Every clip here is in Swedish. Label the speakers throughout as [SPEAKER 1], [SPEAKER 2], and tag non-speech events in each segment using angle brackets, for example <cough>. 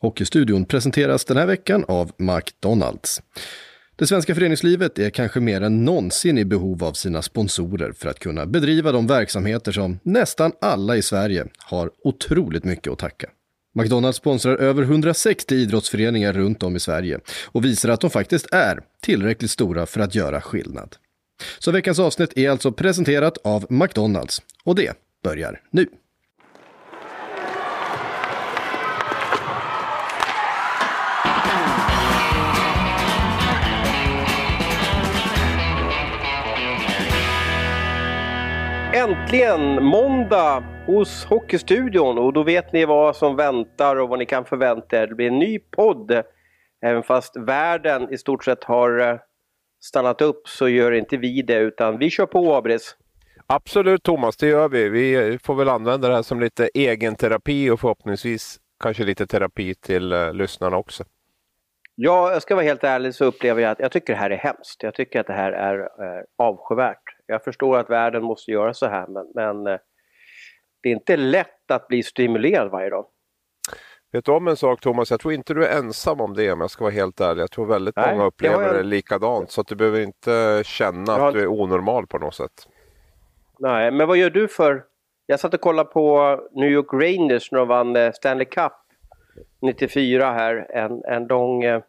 [SPEAKER 1] Hockeystudion presenteras den här veckan av McDonalds. Det svenska föreningslivet är kanske mer än någonsin i behov av sina sponsorer för att kunna bedriva de verksamheter som nästan alla i Sverige har otroligt mycket att tacka. McDonalds sponsrar över 160 idrottsföreningar runt om i Sverige och visar att de faktiskt är tillräckligt stora för att göra skillnad. Så veckans avsnitt är alltså presenterat av McDonalds och det börjar nu.
[SPEAKER 2] Äntligen måndag hos Hockeystudion och då vet ni vad som väntar och vad ni kan förvänta er. Det blir en ny podd. Även fast världen i stort sett har eh, stannat upp så gör inte vi det utan vi kör på Abris.
[SPEAKER 3] Absolut Thomas, det gör vi. Vi får väl använda det här som lite egen terapi och förhoppningsvis kanske lite terapi till uh, lyssnarna också.
[SPEAKER 2] Ja, jag ska vara helt ärlig så upplever jag att jag tycker det här är hemskt. Jag tycker att det här är eh, avskyvärt. Jag förstår att världen måste göra så här men, men eh, det är inte lätt att bli stimulerad varje dag.
[SPEAKER 3] Vet du om en sak Thomas? Jag tror inte du är ensam om det om jag ska vara helt ärlig. Jag tror väldigt Nej, många upplever det, jag... det likadant så att du behöver inte känna att du är onormal på något sätt.
[SPEAKER 2] Nej, men vad gör du för... Jag satt och kollade på New York Rangers när de vann eh, Stanley Cup 94 här. En, en lång eh,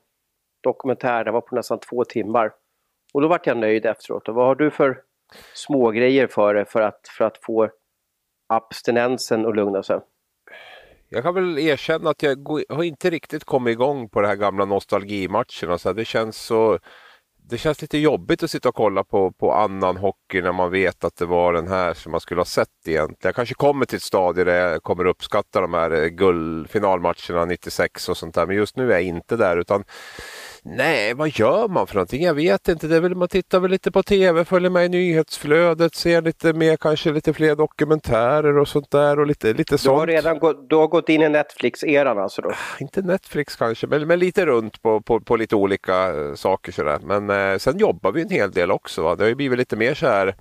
[SPEAKER 2] dokumentär, den var på nästan två timmar. Och då vart jag nöjd efteråt. Och vad har du för smågrejer för det för att, för att få abstinensen att lugna sig?
[SPEAKER 3] Jag kan väl erkänna att jag har inte riktigt kommit igång på de här gamla nostalgimatcherna. Så det känns så det känns lite jobbigt att sitta och kolla på, på annan hockey när man vet att det var den här som man skulle ha sett egentligen. Jag kanske kommer till ett stadie där jag kommer uppskatta de här eh, guldfinalmatcherna 96 och sånt där. Men just nu är jag inte där utan Nej, vad gör man för någonting? Jag vet inte. Det är väl, man tittar väl lite på tv, följer med i nyhetsflödet, ser lite mer, kanske lite fler dokumentärer och sånt där och lite, lite sånt.
[SPEAKER 2] Du har redan gått, du har gått in i Netflix-eran alltså då?
[SPEAKER 3] Inte Netflix kanske, men, men lite runt på, på, på lite olika uh, saker sådär. Men uh, sen jobbar vi en hel del också. Va? Det har ju blivit lite mer så här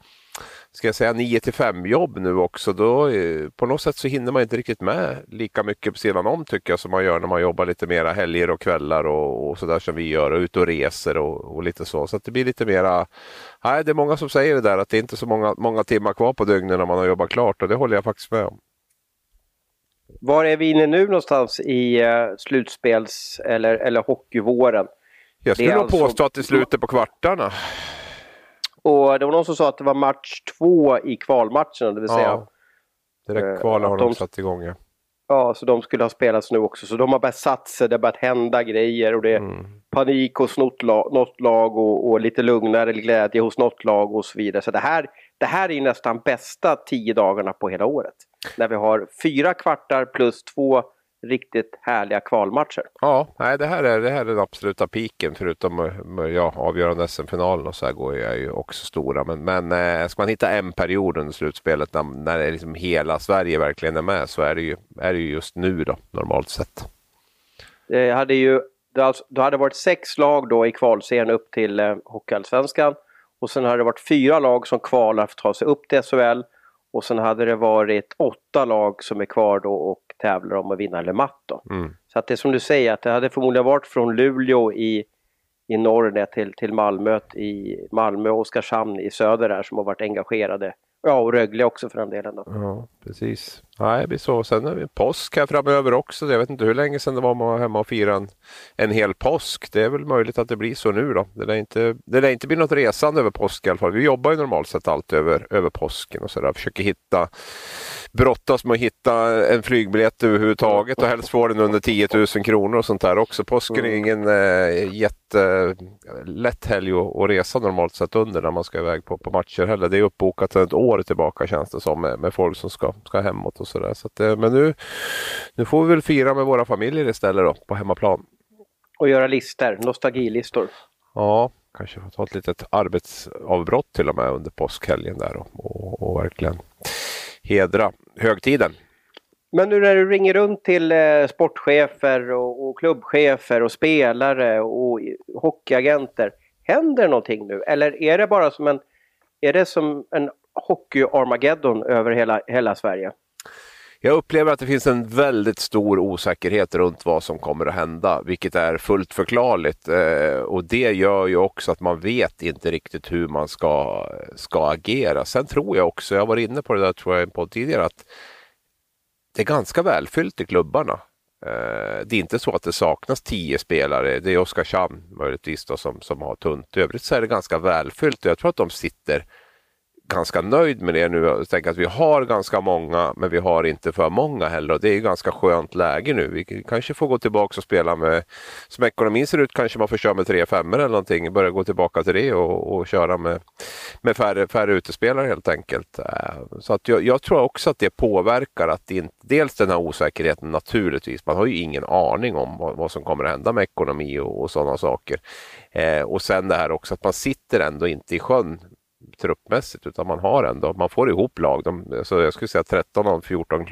[SPEAKER 3] ska jag säga 9 till 5 jobb nu också. Då, eh, på något sätt så hinner man inte riktigt med lika mycket på sidan om tycker jag som man gör när man jobbar lite mera helger och kvällar och, och sådär som vi gör och ute och reser och, och, lite så. Så att det blir lite mera, nej det är många som säger det där att det är inte så många, många timmar kvar på dygnet när man har jobbat klart och det håller jag faktiskt med om.
[SPEAKER 2] Var är vi inne nu någonstans i uh, slutspels eller, eller hockeyvåren?
[SPEAKER 3] Jag skulle nog alltså... påstå att det är slutet på kvartarna.
[SPEAKER 2] Och det var någon som sa att det var match två i kvalmatcherna, det vill säga... Ja,
[SPEAKER 3] direkt kval har de, de satt igång ja.
[SPEAKER 2] Ja, så de skulle ha spelats nu också. Så de har börjat satsa, det har börjat hända grejer och det är mm. panik hos något lag, något lag och, och, lite lugnare glädje hos något lag och så vidare. Så det här, det här är nästan bästa tio dagarna på hela året. När vi har fyra kvartar plus två riktigt härliga kvalmatcher.
[SPEAKER 3] Ja, nej, det, här är, det här är den absoluta piken förutom ja, avgörande SM-finalen och så här går jag ju också stora. Men, men eh, ska man hitta en period under slutspelet när, när det liksom hela Sverige verkligen är med så är det ju, är det ju just nu då normalt sett.
[SPEAKER 2] Det hade ju det alltså, hade varit sex lag då i kvalserien upp till eh, Hockeyallsvenskan och sen hade det varit fyra lag som kvalar för att ta sig upp till SHL och sen hade det varit åtta lag som är kvar då och tävlar om att vinna Le Mat. Mm. Så att det är som du säger, att det hade förmodligen varit från Luleå i, i norr till, till Malmö, i Malmö och Oskarshamn i söder där som har varit engagerade. Ja, och Rögle också för den delen. Då.
[SPEAKER 3] Ja, precis. Nej, det blir så. Sen är det påsk här framöver också. Jag vet inte hur länge sedan det var man var hemma och firade en, en hel påsk. Det är väl möjligt att det blir så nu då. Det lär inte, det lär inte bli något resande över påsk i alla fall. Vi jobbar ju normalt sett alltid över, över påsken och sådär. Försöker hitta brottas med att hitta en flygbiljett överhuvudtaget och helst få den under 10 000 kronor och sånt där också. Påsken är ingen äh, jättelätt helg att, resa normalt sett under när man ska iväg på, på matcher heller. Det är uppbokat sedan ett år tillbaka känns det som med, med folk som ska, ska hemåt och sådär. Så, så äh, men nu, nu får vi väl fira med våra familjer istället då på hemmaplan.
[SPEAKER 2] Och göra listor, nostalgilistor.
[SPEAKER 3] Ja, kanske få ta ett litet arbetsavbrott till och med under påskhelgen där och, och, och verkligen hedra högtiden.
[SPEAKER 2] Men nu när du ringer runt till eh, sportchefer och, och klubbchefer och spelare och hockeyagenter. Händer någonting nu? Eller är det bara som en, är det som en hockey-Armageddon över hela, hela Sverige?
[SPEAKER 3] Jag upplever att det finns en väldigt stor osäkerhet runt vad som kommer att hända, vilket är fullt förklarligt. Eh, och det gör ju också att man vet inte riktigt hur man ska, ska agera. Sen tror jag också, jag var inne på det där tror jag på tidigare, att det är ganska välfyllt i klubbarna. Eh, det är inte så att det saknas tio spelare. Det är Oskarshamn möjligtvis då, som, som har tunt. I övrigt så är det ganska välfyllt och jag tror att de sitter ganska nöjd med det nu Jag tänker att vi har ganska många men vi har inte för många heller och det är ganska skönt läge nu. Vi kanske får gå tillbaka och spela med, som ekonomin ser ut kanske man får köra med tre femmor eller någonting, börja gå tillbaka till det och, och köra med, med färre, färre utespelare helt enkelt. Eh, så att jag, jag tror också att det påverkar att det dels den här osäkerheten naturligtvis, man har ju ingen aning om vad, vad som kommer att hända med ekonomi och, och sådana saker. Eh, och sen det här också att man sitter ändå inte i sjön truppmässigt utan man har ändå, man får ihop lag. De, alltså jag skulle säga 13 av 14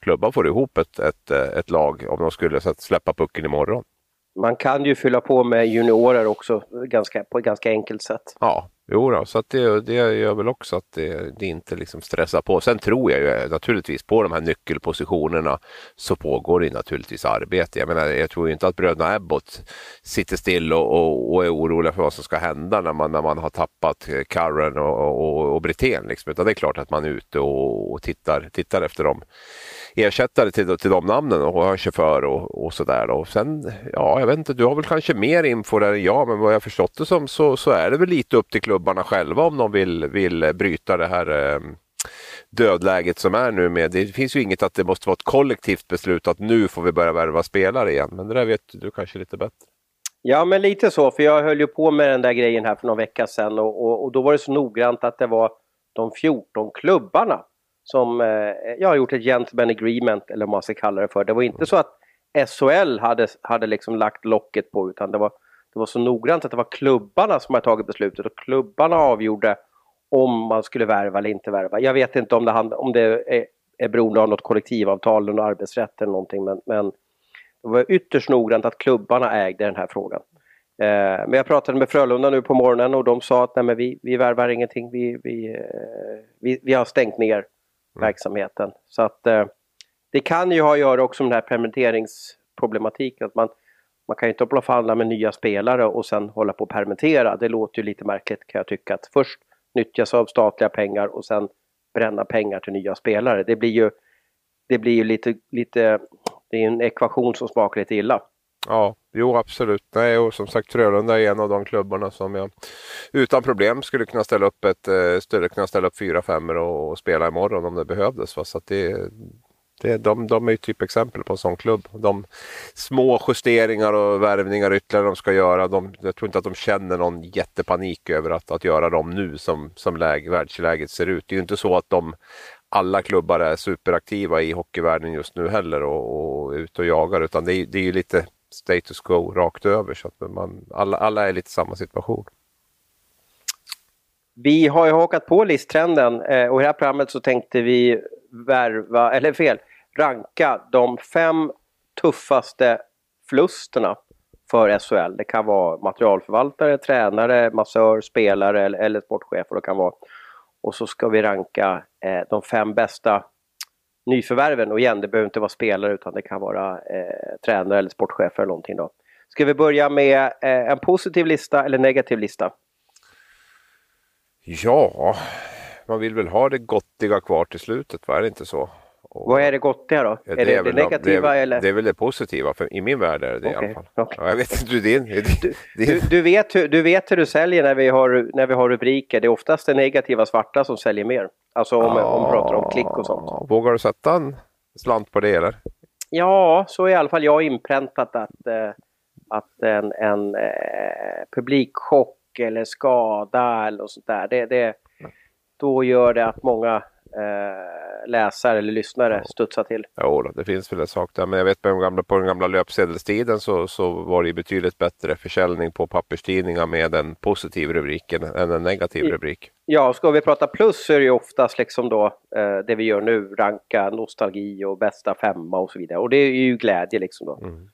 [SPEAKER 3] klubbar får ihop ett, ett, ett lag om de skulle så att släppa pucken imorgon.
[SPEAKER 2] Man kan ju fylla på med juniorer också ganska, på ett ganska enkelt sätt.
[SPEAKER 3] Ja, Jo då, så att det, det gör väl också att det, det, inte liksom stressar på. Sen tror jag ju naturligtvis på de här nyckelpositionerna så pågår det naturligtvis arbete. Jag menar, jag tror inte att bröderna Ebbot sitter still och, och, och, är oroliga för vad som ska hända när man, när man har tappat Curran och, och, och Brithén. Liksom. Utan det är klart att man är ute och, och tittar, tittar efter dem ersättare till, till de namnen och hör chaufför och, och sådär. Och sen, ja, jag vet inte, du har väl kanske mer info där än jag, men vad jag förstått det som så, så är det väl lite upp till klubben klubbarna själva om de vill, vill bryta det här eh, dödläget som är nu med. Det finns ju inget att det måste vara ett kollektivt beslut att nu får vi börja värva spelare igen, men det där vet du kanske lite bättre.
[SPEAKER 2] Ja, men lite så, för jag höll ju på med den där grejen här för någon vecka sedan och, och, och då var det så noggrant att det var de 14 klubbarna som eh, jag har gjort ett gentleman agreement eller vad man ska kalla det för. Det var inte så att SHL hade, hade liksom lagt locket på utan det var, det var så noggrant att det var klubbarna som hade tagit beslutet och klubbarna avgjorde om man skulle värva eller inte värva. Jag vet inte om det, hand, om det är, är beroende av något kollektivavtal eller arbetsrätt eller någonting men, men det var ytterst noggrant att klubbarna ägde den här frågan. Eh, men jag pratade med Frölunda nu på morgonen och de sa att nej, men vi, vi värvar ingenting, vi, vi, eh, vi, vi har stängt ner Mm. verksamheten. Så att eh, det kan ju ha att göra också med den här permitteringsproblematiken. Att man, man kan ju inte hålla på förhandla med nya spelare och sen hålla på att permittera. Det låter ju lite märkligt kan jag tycka. Att först nyttjas av statliga pengar och sen bränna pengar till nya spelare. Det blir ju, det blir ju lite, lite, det är en ekvation som smakar lite illa.
[SPEAKER 3] Ja, jo absolut. Nej, och som sagt Frölunda är en av de klubbarna som jag utan problem skulle kunna ställa upp ett, eh, skulle kunna ställa upp fyra femmor och, och spela imorgon om det behövdes. Va? Så det, det, de, de är ju typexempel på en sån klubb. De små justeringar och värvningar ytterligare de ska göra, de, jag tror inte att de känner någon jättepanik över att, att göra dem nu som, som läge, världsläget ser ut. Det är ju inte så att de alla klubbar är superaktiva i hockeyvärlden just nu heller och, och ute och jagar utan det är, det är ju lite status quo rakt över. Så att man, alla, alla är lite i samma situation.
[SPEAKER 2] Vi har ju hakat på listtrenden eh, och i det här programmet så tänkte vi värva, eller fel, ranka de fem tuffaste förlusterna för SHL. Det kan vara materialförvaltare, tränare, massör, spelare eller, eller sportchefer. Det kan vara. Och så ska vi ranka eh, de fem bästa nyförvärven. Och igen, det behöver inte vara spelare utan det kan vara eh, tränare eller sportchefer eller någonting då. Ska vi börja med eh, en positiv lista eller negativ lista?
[SPEAKER 3] Ja, man vill väl ha det gottiga kvar till slutet, var det inte så?
[SPEAKER 2] Vad är det gottiga då? Ja, är, det, är det, negativa
[SPEAKER 3] det är,
[SPEAKER 2] eller?
[SPEAKER 3] Det är väl det positiva, för i min värld är det det okay, i alla fall. Okay. Ja, jag vet inte hur din...
[SPEAKER 2] Du, du, du, vet hur, du vet hur du säljer när vi, har, när vi har rubriker. Det är oftast det negativa svarta som säljer mer. Alltså om, ja, om man pratar om klick och sånt.
[SPEAKER 3] Vågar du sätta en slant på det eller?
[SPEAKER 2] Ja, så i alla fall jag inpräntat att, äh, att en, en äh, publikchock eller skada eller sånt där, det, det, då gör det att många eh, läsare eller lyssnare studsar till.
[SPEAKER 3] Jo, det finns väl en sak där, men jag vet på den gamla, på den gamla löpsedelstiden så, så var det betydligt bättre försäljning på papperstidningar med en positiv rubrik än en negativ rubrik.
[SPEAKER 2] Ja, ska vi prata plus så är det ju oftast liksom då eh, det vi gör nu, ranka nostalgi och bästa femma och så vidare. Och det är ju glädje liksom då. Mm.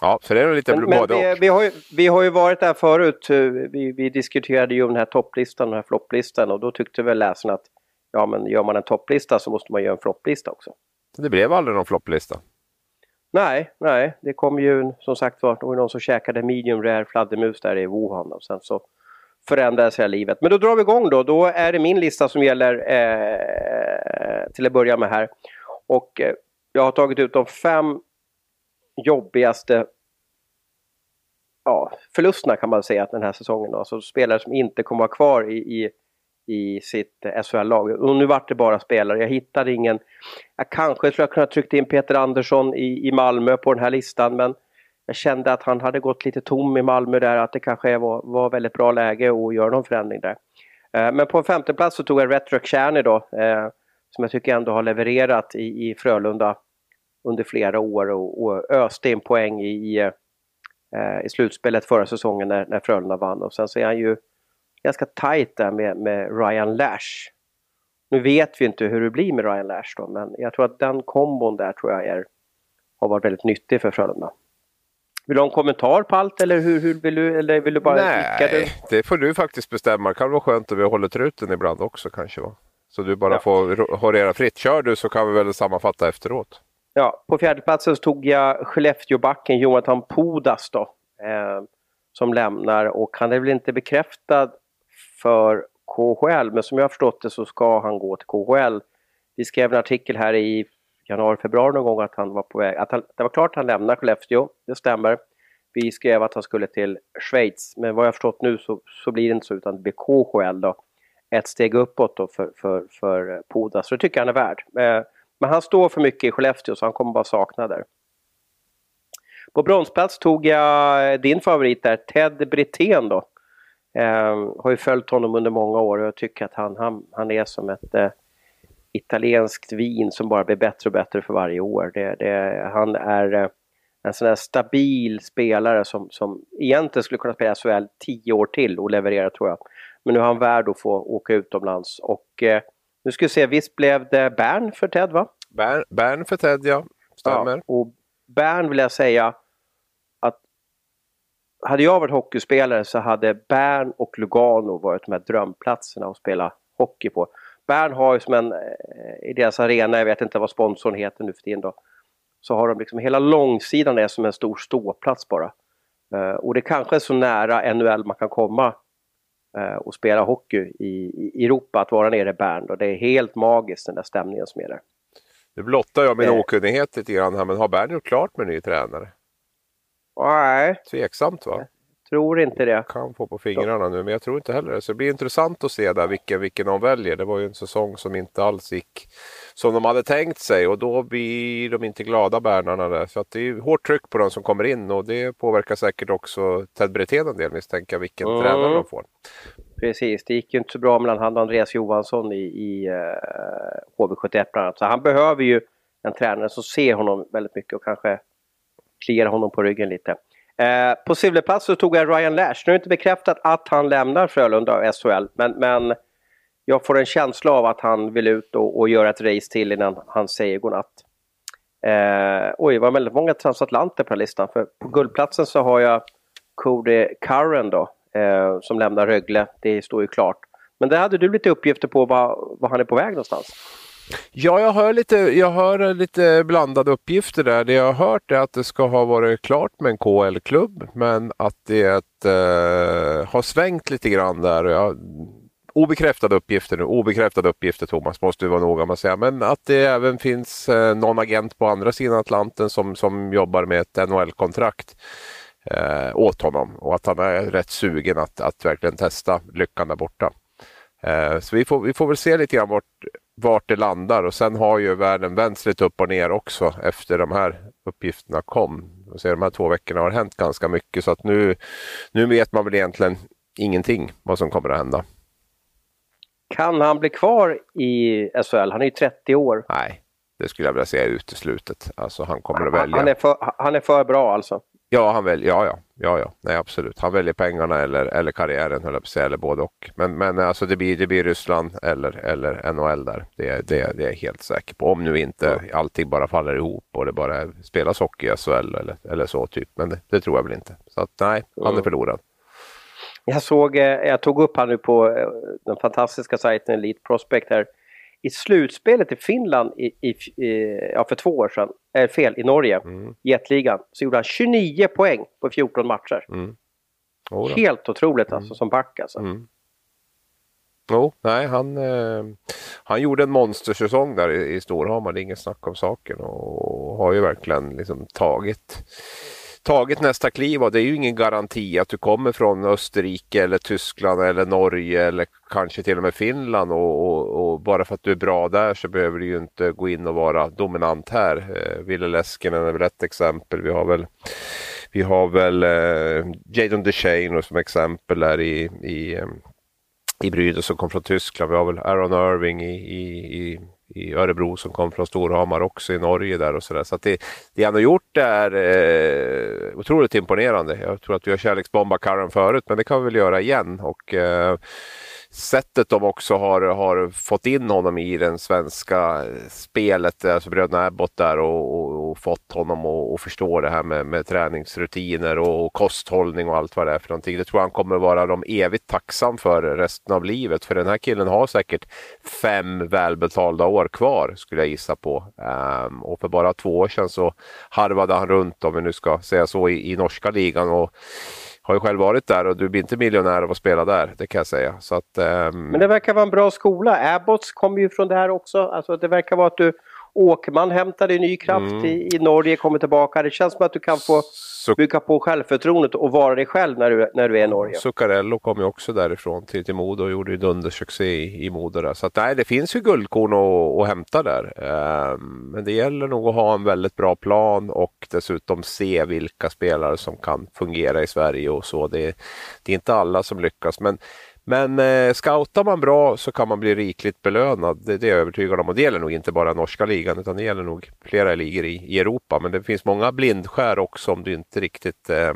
[SPEAKER 3] Ja, så det är lite
[SPEAKER 2] men, både men vi, vi, har ju, vi har ju varit där förut. Vi, vi diskuterade ju om den här topplistan och den här flopplistan och då tyckte väl läsarna att ja men gör man en topplista så måste man göra en flopplista också.
[SPEAKER 3] Det blev aldrig någon flopplista.
[SPEAKER 2] Nej, nej, det kom ju som sagt var, det var någon som käkade medium rare fladdermus där i Wuhan och sen så förändrades hela livet. Men då drar vi igång då, då är det min lista som gäller eh, till att börja med här. Och eh, jag har tagit ut de fem jobbigaste ja, förlusterna kan man säga den här säsongen. Då. Alltså spelare som inte kommer vara kvar i, i, i sitt SHL-lag. Och nu vart det bara spelare, jag hittade ingen. Jag kanske skulle ha kunnat trycka in Peter Andersson i, i Malmö på den här listan men jag kände att han hade gått lite tom i Malmö där, att det kanske var, var väldigt bra läge att göra någon förändring där. Eh, men på en femte plats så tog jag Retro Kärny då, eh, som jag tycker ändå har levererat i, i Frölunda under flera år och, och öste in poäng i, eh, i slutspelet förra säsongen när, när Frölunda vann. Och sen så är han ju ganska tajt där med, med Ryan Lash. Nu vet vi inte hur det blir med Ryan Lash då, men jag tror att den kombon där tror jag är, har varit väldigt nyttig för Frölunda. Vill du ha en kommentar på allt eller hur, hur vill du, eller vill du bara
[SPEAKER 3] Nej, det får du faktiskt bestämma. Det kan vara skönt att vi håller truten ibland också kanske. Va? Så du bara ja. får horera fritt. Kör du så kan vi väl sammanfatta efteråt.
[SPEAKER 2] Ja, på fjärdeplatsen tog jag Skellefteåbacken Jonathan Pudas då. Eh, som lämnar och han är väl inte bekräftad för KHL men som jag har förstått det så ska han gå till KHL. Vi skrev en artikel här i januari, februari någon gång att han var på väg, att han, det var klart att han lämnar Skellefteå, det stämmer. Vi skrev att han skulle till Schweiz, men vad jag förstått nu så, så blir det inte så utan det blir KHL då. Ett steg uppåt då för, för, för Poda, så det tycker jag han är värd. Eh, men han står för mycket i Skellefteå så han kommer bara sakna där. På bronsplats tog jag eh, din favorit där, Ted Brithén då. Eh, har ju följt honom under många år och jag tycker att han, han, han är som ett eh, italienskt vin som bara blir bättre och bättre för varje år. Det, det, han är eh, en sån här stabil spelare som, som egentligen skulle kunna spela SHL tio år till och leverera tror jag. Men nu är han värd att få åka utomlands och eh, nu ska vi se, visst blev det Bern för Ted va?
[SPEAKER 3] Bern, Bern för Ted ja, stämmer. Ja,
[SPEAKER 2] och Bern vill jag säga hade jag varit hockeyspelare så hade Bern och Lugano varit de här drömplatserna att spela hockey på. Bern har ju som en, eh, i deras arena, jag vet inte vad sponsorn heter nu för tiden då, så har de liksom hela långsidan är som en stor ståplats bara. Uh, och det kanske är så nära NHL man kan komma uh, och spela hockey i, i, Europa, att vara nere i Bern. Och det är helt magiskt den där stämningen som är där.
[SPEAKER 3] Nu blottar jag min okunnighet lite grann här, men har Bern gjort klart med ny tränare?
[SPEAKER 2] Nej.
[SPEAKER 3] Tveksamt va?
[SPEAKER 2] tror inte det.
[SPEAKER 3] Kan få på fingrarna nu, men jag tror inte heller det. Så det blir intressant att se där vilken, vilken de väljer. Det var ju en säsong som inte alls gick som de hade tänkt sig och då blir de inte glada bärnarna där. Så att det är hårt tryck på de som kommer in och det påverkar säkert också Ted Brithén en del misstänker vilken mm. tränare de får.
[SPEAKER 2] Precis, det gick ju inte så bra mellan han och Andreas Johansson i, i uh, HV71 bland annat. Så han behöver ju en tränare som ser honom väldigt mycket och kanske kliar honom på ryggen lite. Eh, på silverplats så tog jag Ryan Lash. Nu är det inte bekräftat att han lämnar Frölunda och SHL, men, men jag får en känsla av att han vill ut och, och göra ett race till innan han säger godnatt. Eh, oj, det var väldigt många transatlanter på den listan. För på guldplatsen så har jag Cody Curran då, eh, som lämnar Rögle. Det står ju klart. Men där hade du lite uppgifter på var, var han är på väg någonstans.
[SPEAKER 3] Ja, jag hör, lite, jag hör lite blandade uppgifter där. Det jag har hört är att det ska ha varit klart med en KL-klubb men att det eh, har svängt lite grann där. Jag, obekräftade uppgifter nu, obekräftade uppgifter Thomas måste du vara noga med att säga. Men att det även finns eh, någon agent på andra sidan Atlanten som, som jobbar med ett NHL-kontrakt eh, åt honom och att han är rätt sugen att, att verkligen testa lyckan där borta. Eh, så vi får, vi får väl se lite grann vart, vart det landar och sen har ju världen vänts lite upp och ner också efter de här uppgifterna kom. Så de här två veckorna har hänt ganska mycket så att nu, nu vet man väl egentligen ingenting vad som kommer att hända.
[SPEAKER 2] Kan han bli kvar i SHL? Han är ju 30 år.
[SPEAKER 3] Nej, det skulle jag vilja säga är uteslutet. Alltså han kommer att välja.
[SPEAKER 2] Han är för, han är för bra alltså?
[SPEAKER 3] Ja, han väljer, ja, ja, ja, ja, nej absolut. Han väljer pengarna eller, eller karriären, höll jag på att säga, eller både och. Men, men alltså det blir, det blir Ryssland eller, eller NHL där. Det, det, det är jag helt säker på. Om nu inte ja. allting bara faller ihop och det bara spelas hockey i SHL eller, eller så typ. Men det, det, tror jag väl inte. Så att nej, han är förlorad.
[SPEAKER 2] Jag såg, eh, jag tog upp han nu på eh, den fantastiska sajten Elite Prospect här. I slutspelet i Finland i, i, i, ja, för två år sedan, äh, fel, i Norge, mm. jetligan, så gjorde han 29 poäng på 14 matcher. Mm. Helt otroligt alltså mm. som back alltså. Mm.
[SPEAKER 3] Jo, nej han, eh, han gjorde en monstersäsong där i, i Storhamar, det är inget snack om saken och har ju verkligen liksom tagit tagit nästa kliv och det är ju ingen garanti att du kommer från Österrike eller Tyskland eller Norge eller kanske till och med Finland och, och, och bara för att du är bra där så behöver du ju inte gå in och vara dominant här. Eh, Ville Leskinen är väl ett exempel. Vi har väl vi har väl eh, Jadon DeShane som exempel där i, i, eh, i Brydens som kom från Tyskland. Vi har väl Aaron Irving i, i, i i Örebro som kom från Storhamar också i Norge där och sådär. Så, så det, det han har gjort är eh, otroligt imponerande. Jag tror att vi har kärleksbombat Karen förut men det kan vi väl göra igen. Och, eh, sättet de också har, har fått in honom i den svenska spelet, alltså bröderna Abbott där och, och, och fått honom att förstå det här med, med träningsrutiner och, och, kosthållning och allt vad det är för någonting. Det tror jag han kommer vara dem evigt tacksam för resten av livet. För den här killen har säkert fem välbetalda år kvar skulle jag gissa på. Um, och för bara två år sedan så harvade han runt, om vi nu ska säga så, i, i norska ligan. Och har ju själv varit där och du blir inte miljonär av att spela där, det kan jag säga. Så att, um...
[SPEAKER 2] Men det verkar vara en bra skola. Abbots kommer ju från det här också. Alltså det verkar vara att du Åkerman hämtade ny kraft mm. i, i Norge, kommer tillbaka. Det känns som att du kan få så... bygga på självförtroendet och vara dig själv när du, när du är i Norge.
[SPEAKER 3] Zuccarello kom ju också därifrån till, till Modo och gjorde ju dundersuccé i, i Modo. Där. Så att, nej, det finns ju guldkorn att, att hämta där. Um, men det gäller nog att ha en väldigt bra plan och dessutom se vilka spelare som kan fungera i Sverige och så. Det, det är inte alla som lyckas. Men men eh, scoutar man bra så kan man bli rikligt belönad. Det, det är jag övertygad om. Och det gäller nog inte bara norska ligan utan det gäller nog flera ligor i, i Europa. Men det finns många blindskär också om du inte riktigt eh,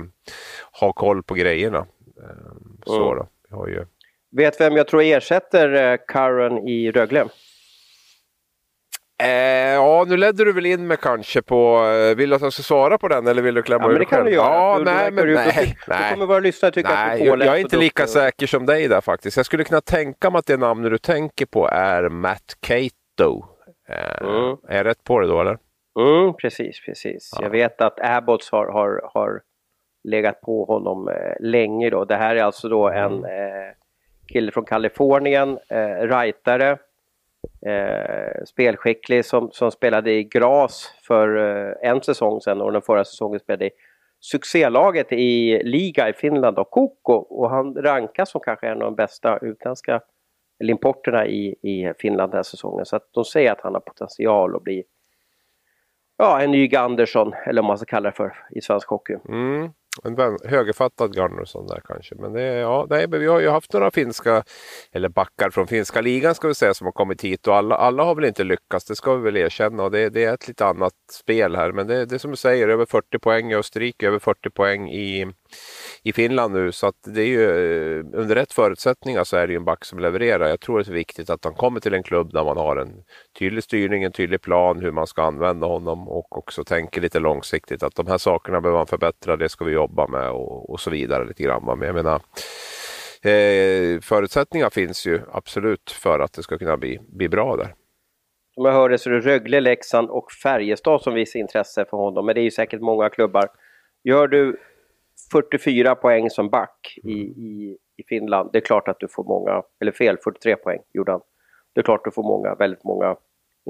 [SPEAKER 3] har koll på grejerna. Eh, så mm. då. har ju...
[SPEAKER 2] Vet vem jag tror ersätter eh, Karen i Rögle?
[SPEAKER 3] Eh, ja, nu ledde du väl in mig kanske på... Eh, vill du att jag ska svara på den eller vill du klämma
[SPEAKER 2] ja,
[SPEAKER 3] ur
[SPEAKER 2] men det kan du göra.
[SPEAKER 3] Ja,
[SPEAKER 2] du,
[SPEAKER 3] nej, men nej. <laughs>
[SPEAKER 2] nej. kommer våra lyssnare tycka nej, att du
[SPEAKER 3] jag, jag är inte lika säker som dig där faktiskt. Jag skulle kunna tänka mig att det namnet du tänker på är Matt Cato. Eh, mm. Är jag rätt på det då eller?
[SPEAKER 2] Mm, precis, precis. Ja. Jag vet att Abbots har, har, har legat på honom eh, länge då. Det här är alltså då en mm. eh, kille från Kalifornien, eh, rightare eh, spelskicklig som, som spelade i Gras för eh, en säsong sedan och den förra säsongen spelade i succélaget i liga i Finland och Koko och han rankas som kanske en av de bästa utländska eller importerna i, i Finland den här säsongen. Så att de säger att han har potential att bli ja, en ny Andersson eller vad man ska kalla det för i svensk hockey.
[SPEAKER 3] Mm en högerfattad Gunnarsson där kanske. Men det, ja, nej, vi har ju haft några finska, eller backar från finska ligan ska vi säga, som har kommit hit och alla, alla har väl inte lyckats, det ska vi väl erkänna. Och det, det är ett lite annat spel här. Men det, det är som du säger, över 40 poäng i Österrike, över 40 poäng i, i Finland nu. Så att det är ju, eh, under rätt förutsättningar så är det ju en back som levererar. Jag tror det är viktigt att han kommer till en klubb där man har en tydlig styrning, en tydlig plan hur man ska använda honom och också tänker lite långsiktigt att de här sakerna behöver man förbättra, det ska vi jobba med och, och så vidare lite grann. Men jag menar, eh, förutsättningar finns ju absolut för att det ska kunna bli, bli bra där.
[SPEAKER 2] Som jag hörde så är det Rögle, Leksand och Färjestad som visar intresse för honom, men det är ju säkert många klubbar. Gör du 44 poäng som back i, mm. i, i Finland, det är klart att du får många, eller fel, 43 poäng gjorde han. Det är klart att du får många, väldigt många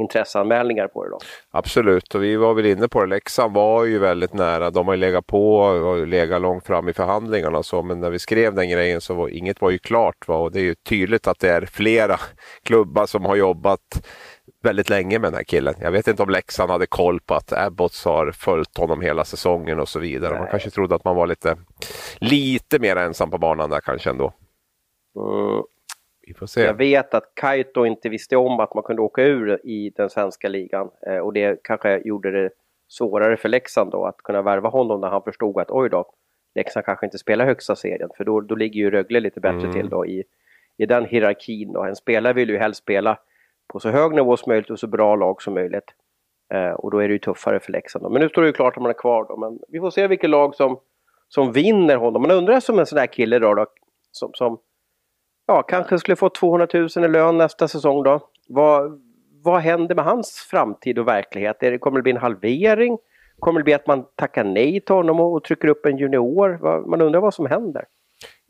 [SPEAKER 2] intresseanmälningar på det då.
[SPEAKER 3] Absolut, och vi var väl inne på det. Leksand var ju väldigt nära. De har ju legat på och legat långt fram i förhandlingarna. Så, men när vi skrev den grejen så var inget var ju klart. Va? Och det är ju tydligt att det är flera <laughs> klubbar som har jobbat väldigt länge med den här killen. Jag vet inte om Leksand hade koll på att Abbots har följt honom hela säsongen och så vidare. Nej. Man kanske trodde att man var lite, lite mer ensam på banan där kanske ändå.
[SPEAKER 2] Mm. Vi får se. Jag vet att Kaito inte visste om att man kunde åka ur i den svenska ligan eh, och det kanske gjorde det svårare för Leksand då att kunna värva honom när han förstod att oj då, Leksand kanske inte spelar högsta serien för då, då ligger ju Rögle lite bättre mm. till då i, i den hierarkin då. En spelare vill ju helst spela på så hög nivå som möjligt och så bra lag som möjligt. Eh, och då är det ju tuffare för Leksand. Då. Men nu står det ju klart att man är kvar då. Men vi får se vilket lag som, som vinner honom. Man undrar som en sån där kille då, då som, som ja, kanske skulle få 200 000 i lön nästa säsong då. Vad, vad händer med hans framtid och verklighet? Är det, kommer det bli en halvering? Kommer det bli att man tackar nej till honom och, och trycker upp en junior? Man undrar vad som händer.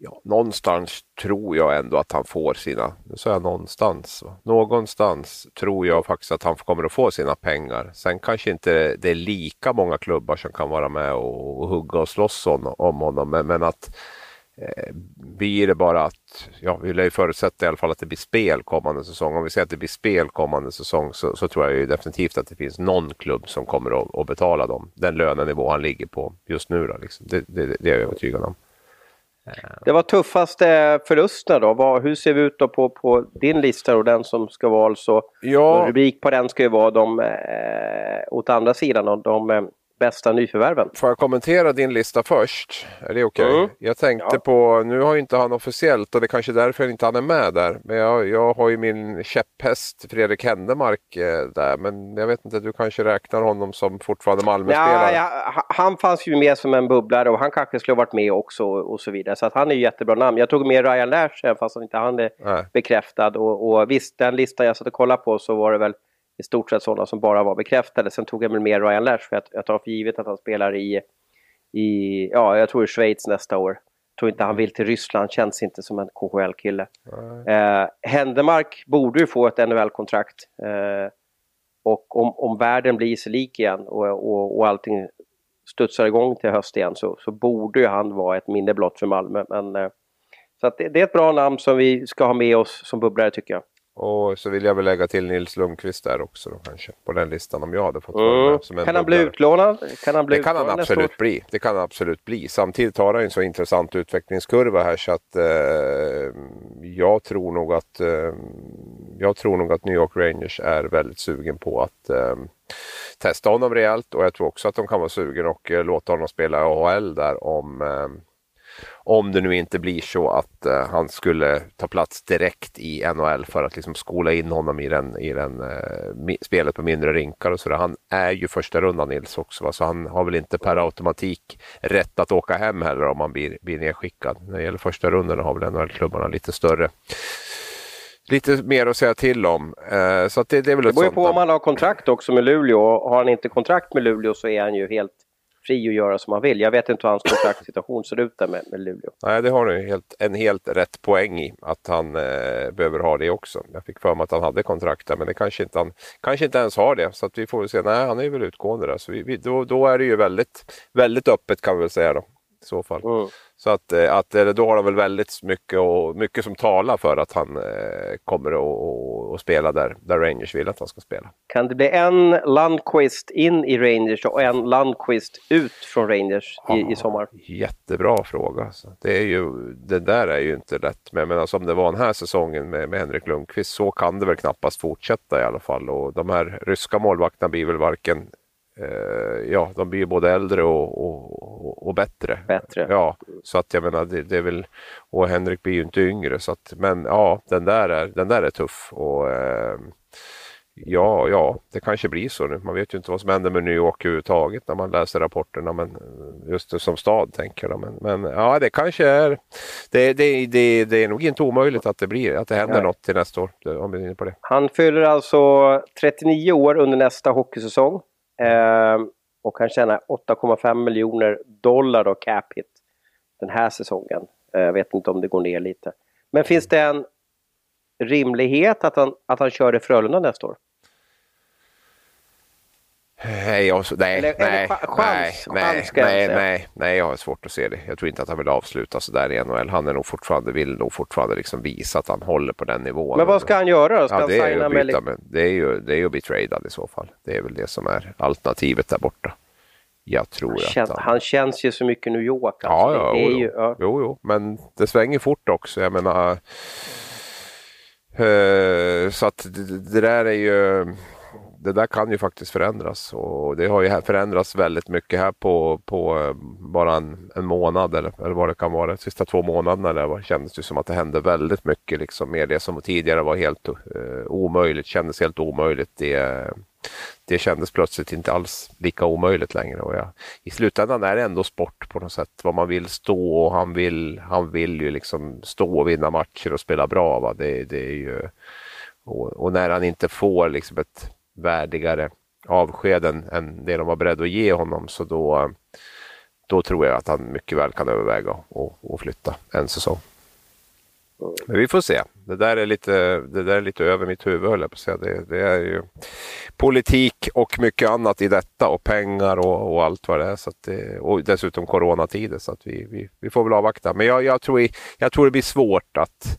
[SPEAKER 3] Ja, någonstans tror jag ändå att han får sina, nu sa jag någonstans, va? någonstans tror jag faktiskt att han kommer att få sina pengar. Sen kanske inte det är lika många klubbar som kan vara med och, och hugga och slåss om, om honom, men, men att eh, blir det bara att, ja vi lär ju förutsätta i alla fall att det blir spel kommande säsong. Om vi säger att det blir spel kommande säsong så, så tror jag ju definitivt att det finns någon klubb som kommer att, att betala dem, den lönenivå han ligger på just nu. Då, liksom. det, det, det är jag övertygad om.
[SPEAKER 2] Det var tuffaste förlusterna då. Vad, hur ser vi ut då på, på din lista och den som ska vara alltså... Ja. Rubrik på den ska ju vara de, eh, åt andra sidan, och de eh, bästa nyförvärven.
[SPEAKER 3] Får jag kommentera din lista först? Är det okej? Okay? Mm. Jag tänkte ja. på, nu har ju inte han officiellt och det är kanske därför inte han är med där. Men jag, jag har ju min käpphäst Fredrik Händemark eh, där. Men jag vet inte, du kanske räknar honom som fortfarande Malmöspelare?
[SPEAKER 2] Ja, ja, han fanns ju med som en bubblare och han kanske skulle ha varit med också och så vidare. Så att han är ju jättebra namn. Jag tog med Ryan Lash fast han inte han är Nej. bekräftad. Och, och visst, den listan jag satt och kollade på så var det väl i stort sett sådana som bara var bekräftade. Sen tog jag väl med Ryan Lash för jag, jag tar för givet att han spelar i, i ja, jag tror i Schweiz nästa år. Jag tror inte han vill till Ryssland, känns inte som en KHL-kille. Eh, Händemark borde ju få ett NHL-kontrakt. Eh, och om, om världen blir sig lik igen och, och, och allting studsar igång till höst igen så, så borde ju han vara ett minne blott för Malmö. Men, eh, så att det, det, är ett bra namn som vi ska ha med oss som bubblare tycker jag.
[SPEAKER 3] Och så vill jag väl lägga till Nils Lundqvist där också då, kanske. På den listan om jag hade fått vara
[SPEAKER 2] mm. med. Som en kan han bli utlånad?
[SPEAKER 3] Kan han bli det kan han absolut bli. Det kan han absolut bli. Samtidigt har han en så intressant utvecklingskurva här så att eh, jag tror nog att eh, jag tror nog att New York Rangers är väldigt sugen på att eh, testa honom rejält och jag tror också att de kan vara sugen och eh, låta honom spela AHL där om eh, om det nu inte blir så att uh, han skulle ta plats direkt i NHL för att liksom skola in honom i, den, i den, uh, spelet på mindre rinkar och sådär. Han är ju första rundan Nils också, va? så han har väl inte per automatik rätt att åka hem heller om han blir, blir nedskickad. När det gäller första rundan har väl NHL-klubbarna lite större lite mer att säga till om. Uh, så det, det är väl
[SPEAKER 2] det beror ju på om han har kontrakt också med Luleå. Har han inte kontrakt med Luleå så är han ju helt fri att göra som han vill. Jag vet inte hur hans kontraktssituation ser ut där med, med Luleå.
[SPEAKER 3] Nej, det har du helt, en helt rätt poäng i att han eh, behöver ha det också. Jag fick för mig att han hade kontrakt där, men det kanske inte han kanske inte ens har det. Så att vi får se. Nej, han är väl utgående där. Så vi, vi, då, då är det ju väldigt, väldigt öppet kan vi väl säga då. I så fall. Mm. Så att, eh, att då har de väl väldigt mycket, och, mycket som talar för att han eh, kommer att spela där, där Rangers vill att han ska spela.
[SPEAKER 2] Kan det bli en Landquist in i Rangers och en Landquist ut från Rangers ja, i, i sommar?
[SPEAKER 3] Jättebra fråga. Alltså. Det, är ju, det där är ju inte lätt. Men, men alltså, om det var den här säsongen med, med Henrik Lundqvist så kan det väl knappast fortsätta i alla fall. Och de här ryska målvakterna blir väl varken eh, ja, de blir både äldre och, och, och, bättre.
[SPEAKER 2] Bättre.
[SPEAKER 3] Ja, så att jag menar, det, det, är väl, och Henrik blir ju inte yngre så att, men ja, den där är, den där är tuff och eh, Ja, ja, det kanske blir så nu. Man vet ju inte vad som händer med New York överhuvudtaget när man läser rapporterna. Men just det, som stad tänker jag. Men, men ja, det kanske är. Det, det, det, det är nog inte omöjligt att det blir, att det händer Nej. något till nästa år. Om vi är på det.
[SPEAKER 2] Han fyller alltså 39 år under nästa hockeysäsong. Eh, och han tjänar 8,5 miljoner dollar då cap hit den här säsongen. Eh, jag vet inte om det går ner lite. Men finns det en rimlighet att han, att han kör i Frölunda nästa år?
[SPEAKER 3] Nej, alltså, nej, eller, nej, eller chans, nej, chans, nej, nej, nej, nej, jag har svårt att se det. Jag tror inte att han vill avsluta så där i NHL. Han är nog fortfarande, vill nog fortfarande liksom visa att han håller på den nivån.
[SPEAKER 2] Men vad ska han göra då? Ska ja,
[SPEAKER 3] det, är ju byta, med... det, är ju, det är ju att bli tradad i så fall. Det är väl det som är alternativet där borta. Jag tror han,
[SPEAKER 2] känns,
[SPEAKER 3] han...
[SPEAKER 2] han känns ju så mycket New York.
[SPEAKER 3] Alltså. Ja, ja, det jo, ju, ja. jo, jo, men det svänger fort också. Jag menar, uh, så att det, det där är ju det där kan ju faktiskt förändras och det har ju förändrats väldigt mycket här på, på eh, bara en, en månad eller, eller vad det kan vara. De sista två månaderna där kändes det som att det hände väldigt mycket liksom med det som tidigare var helt eh, omöjligt, kändes helt omöjligt. Det, det kändes plötsligt inte alls lika omöjligt längre. Och jag, I slutändan är det ändå sport på något sätt. Vad man vill stå och han vill, han vill ju liksom stå och vinna matcher och spela bra. Va? Det, det är ju och, och, när han inte får liksom ett värdigare avsked än, än det de var beredda att ge honom så då, då tror jag att han mycket väl kan överväga att flytta en säsong. Men vi får se. Det där är lite, det där är lite över mitt huvud höll jag på att säga. Det, det är ju politik och mycket annat i detta och pengar och, och allt vad det är. Så det, och dessutom coronatider så att vi, vi, vi får väl avvakta. Men jag, jag, tror, jag tror det blir svårt att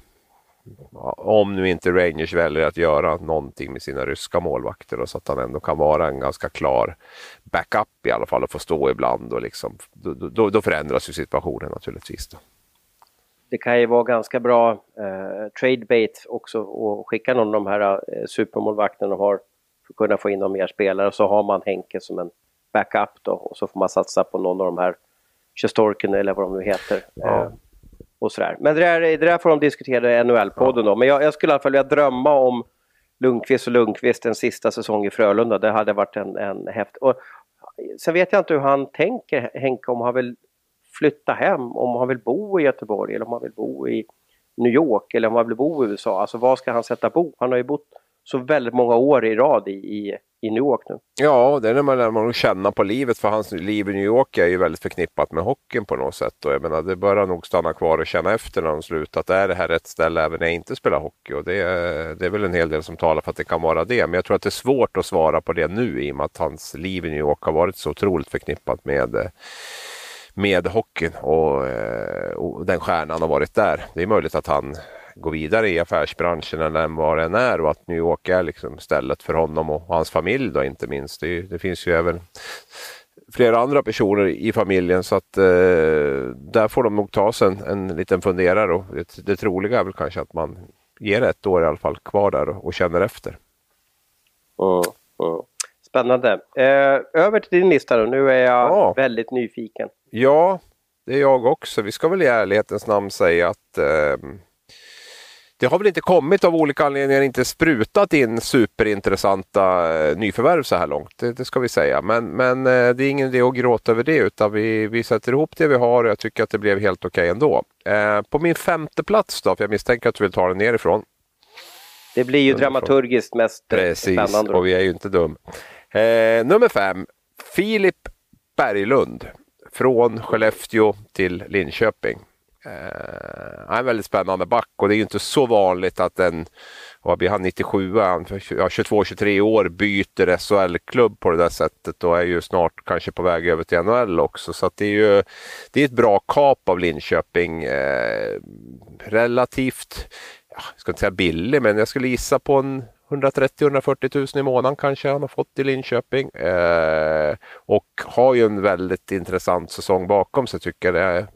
[SPEAKER 3] om nu inte Rangers väljer att göra någonting med sina ryska målvakter då, så att han ändå kan vara en ganska klar backup i alla fall och få stå ibland. Och liksom, då, då, då förändras ju situationen naturligtvis. Då.
[SPEAKER 2] Det kan ju vara ganska bra eh, trade bait också att skicka någon av de här eh, supermålvakterna har för att kunna få in någon mer spelare. Och så har man Henke som en backup då och så får man satsa på någon av de här Sjostorken eller vad de nu heter. Ja. Eh, och sådär. Men det där, det där får de diskutera i NHL-podden då. Men jag, jag, skulle i alla fall vilja drömma om Lundqvist och Lundqvist en sista säsong i Frölunda. Det hade varit en, en häft. Och, sen vet jag inte hur han tänker, Henke, om han vill flytta hem, om han vill bo i Göteborg eller om han vill bo i New York eller om han vill bo i USA. Alltså var ska han sätta bo? Han har ju bott så väldigt många år i rad i, i, i New York nu.
[SPEAKER 3] Ja, det är när man lär man känna på livet för hans liv i New York är ju väldigt förknippat med hockeyn på något sätt. Och jag menar, det bör han nog stanna kvar och känna efter när de slutat. Är det här rätt ställe även när jag inte spelar hockey? Och det, är, det är väl en hel del som talar för att det kan vara det. Men jag tror att det är svårt att svara på det nu i och med att hans liv i New York har varit så otroligt förknippat med med hockeyn och, eh, och den stjärnan har varit där. Det är möjligt att han gå vidare i affärsbranschen eller vad det än är och att New York är liksom stället för honom och hans familj då inte minst. Det, det finns ju även flera andra personer i familjen så att eh, där får de nog ta sig en, en liten funderare och det, det troliga är väl kanske att man ger ett år i alla fall kvar där och, och känner efter.
[SPEAKER 2] Mm, mm. Spännande. Eh, över till din lista då. Nu är jag ja. väldigt nyfiken.
[SPEAKER 3] Ja, det är jag också. Vi ska väl i ärlighetens namn säga att eh, det har väl inte kommit av olika anledningar inte sprutat in superintressanta eh, nyförvärv så här långt. Det, det, ska vi säga. Men, men eh, det är ingen idé att gråta över det utan vi, vi sätter ihop det vi har och jag tycker att det blev helt okej okay ändå. Eh, på min femte plats då, för jag misstänker att du vill ta den nerifrån.
[SPEAKER 2] Det blir ju dramaturgiskt mest
[SPEAKER 3] Precis, spännande. och vi är ju inte dum. Eh, nummer fem, Filip Berglund. Från Skellefteå till Linköping. Uh, han är en väldigt spännande back och det är ju inte så vanligt att en, vad blir han, 97, han, ja, 22-23 år byter SHL-klubb på det där sättet och är ju snart kanske på väg över till NHL också. Så det är ju det är ett bra kap av Linköping. Uh, relativt, ja, jag ska inte säga billig, men jag skulle gissa på en 130-140 000 i månaden kanske han har fått i Linköping. Eh, och har ju en väldigt intressant säsong bakom sig tycker jag det är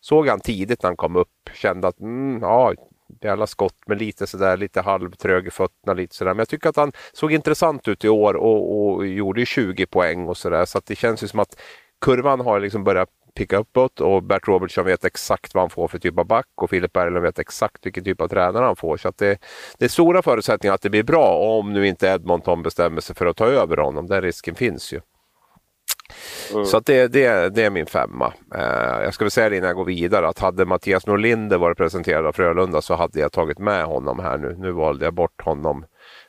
[SPEAKER 3] såg han tidigt när han kom upp. Kände att mm, ja, jävla skott men lite sådär lite halvtrög i fötterna. Lite sådär. Men jag tycker att han såg intressant ut i år och, och gjorde 20 poäng och sådär. Så att det känns ju som att kurvan har liksom börjat picka uppåt och Bert Robertson vet exakt vad han får för typ av back och Filip Berglund vet exakt vilken typ av tränare han får. Så att det, det är stora förutsättningar att det blir bra om nu inte Edmonton bestämmer sig för att ta över honom. Den risken finns ju. Mm. Så det, det, det är min femma. Eh, jag ska väl säga det innan jag går vidare att hade Mattias Norlinder varit presenterad av Frölunda så hade jag tagit med honom här nu. Nu valde jag bort honom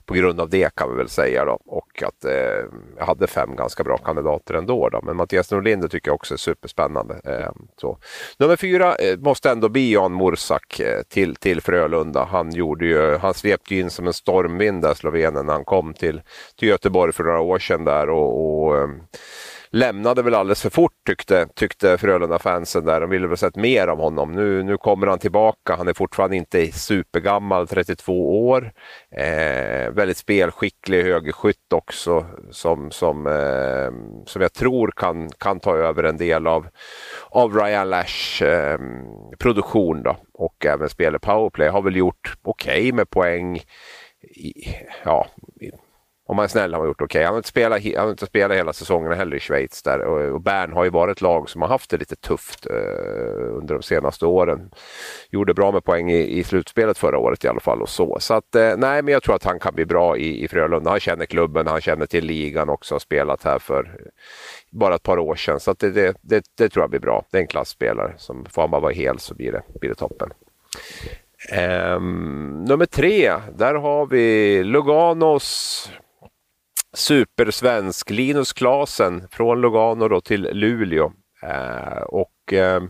[SPEAKER 3] på grund av det kan vi väl säga då. Och att eh, jag hade fem ganska bra kandidater ändå. Då. Men Mattias Norlinder tycker jag också är superspännande. Eh, så. Nummer fyra eh, måste ändå bli Jan Mursak eh, till, till Frölunda. Han, gjorde ju, han svepte in som en stormvind där, Slovenen, när han kom till, till Göteborg för några år sedan där. och, och eh, lämnade väl alldeles för fort tyckte, tyckte Frölunda-fansen där. De ville väl sett mer av honom. Nu, nu kommer han tillbaka. Han är fortfarande inte supergammal, 32 år. Eh, väldigt spelskicklig högerskytt också som, som, eh, som jag tror kan, kan ta över en del av, av Ryan Lash eh, produktion då. och även spelar powerplay. Har väl gjort okej okay med poäng i, ja, om man är snäll har man gjort okej. Okay. Han, har inte spelat, han har inte spelat hela säsongen heller i Schweiz där och, och Bern har ju varit ett lag som har haft det lite tufft eh, under de senaste åren. Gjorde bra med poäng i, i slutspelet förra året i alla fall och så. Så att eh, nej, men jag tror att han kan bli bra i, i Frölunda. Han känner klubben, han känner till ligan också, har spelat här för bara ett par år sedan. Så det, det, det, det, tror jag blir bra. Det är en klassspelare. Som får han bara vara hel så blir det, blir det toppen. Um, nummer tre, där har vi Luganos supersvensk Linus Klasen från Lugano då till Luleå. Eh, och eh,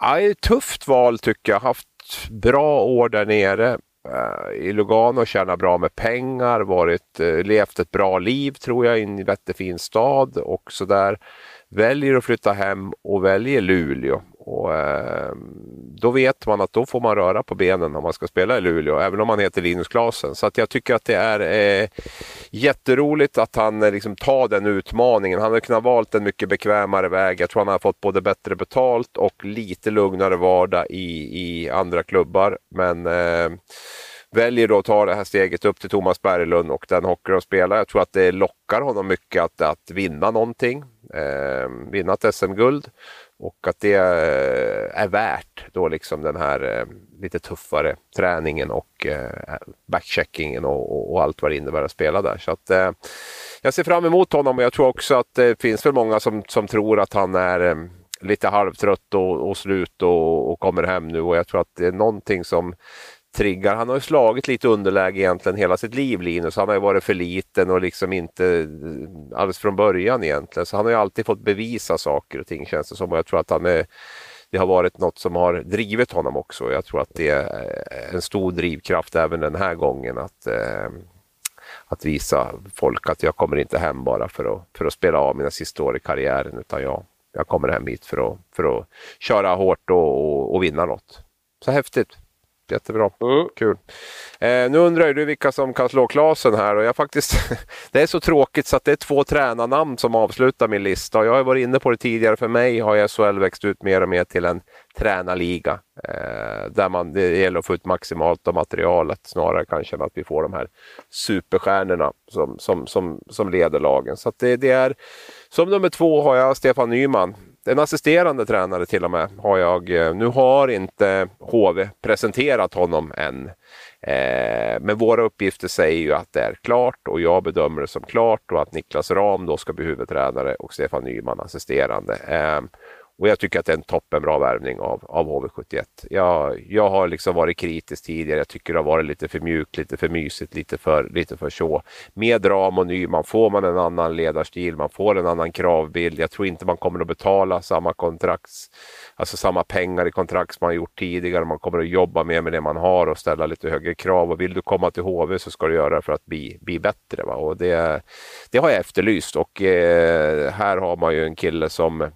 [SPEAKER 3] ja, ett tufft val tycker jag. Haft bra år där nere. eh, I Lugano tjänat bra med pengar, varit, eh, levt ett bra liv tror jag i en jättefin stad och sådär. Väljer att flytta hem och väljer Luleå. Och, eh, då vet man att då får man röra på benen om man ska spela i Luleå, även om man heter Linus Klasen. Så att jag tycker att det är eh, jätteroligt att han eh, liksom tar den utmaningen. Han hade kunnat valt en mycket bekvämare väg. Jag tror han har fått både bättre betalt och lite lugnare vardag i, i andra klubbar. Men eh, väljer då att ta det här steget upp till Thomas Berglund och den hockey de spelar. Jag tror att det lockar honom mycket att, att vinna någonting. Eh, vinna ett SM-guld. Och att det eh, är värt då liksom den här eh, lite tuffare träningen och eh, backcheckingen och, och, allt vad det innebär att spela där. Så att, jag ser fram emot honom och jag tror också att det finns väl många som, som tror att han är lite halvtrött och, och slut och, och, kommer hem nu och jag tror att det är någonting som triggar. Han har ju slagit lite underläge egentligen hela sitt liv Linus. Han har ju varit för liten och liksom inte eh, alls från början egentligen. Så han har ju alltid fått bevisa saker och ting känns det som. Och jag tror att han är, det har varit något som har drivit honom också. Jag tror att det är en stor drivkraft även den här gången. Att, eh, att visa folk att jag kommer inte hem bara för att, för att spela av mina sista år i karriären utan jag, jag kommer hem hit för att, för att köra hårt och, och, och vinna något. Så häftigt! Jättebra, mm. kul. Eh, nu undrar du vilka som kan slå Klasen här och jag faktiskt, <laughs> det är så tråkigt så att det är två tränarnamn som avslutar min lista. Jag har varit inne på det tidigare, för mig har SHL växt ut mer och mer till en tränarliga eh, där man, det gäller att få ut maximalt av materialet snarare kanske än att vi får de här superstjärnorna som, som, som, som leder lagen. Så det, det är, som nummer två har jag Stefan Nyman en assisterande tränare till och med har jag. Eh, nu har inte HV presenterat honom än. Eh, men våra uppgifter säger ju att det är klart och jag bedömer det som klart och att Niklas Ram då ska bli huvudtränare och Stefan Nyman assisterande. Eh, och jag tycker att det är en toppenbra värvning av, av HV71. Jag, jag har liksom varit kritisk tidigare. Jag tycker det har varit lite för mjukt, lite för mysigt, lite för, lite för så. Med Ram och Nyman får man en annan ledarstil, man får en annan kravbild. Jag tror inte man kommer att betala samma kontrakts, alltså samma pengar i kontrakt som man gjort tidigare. Man kommer att jobba mer med det man har och ställa lite högre krav. Och vill du komma till HV så ska du göra det för att bli, bli bättre. Va? Och det, det har jag efterlyst och eh, här har man ju en kille som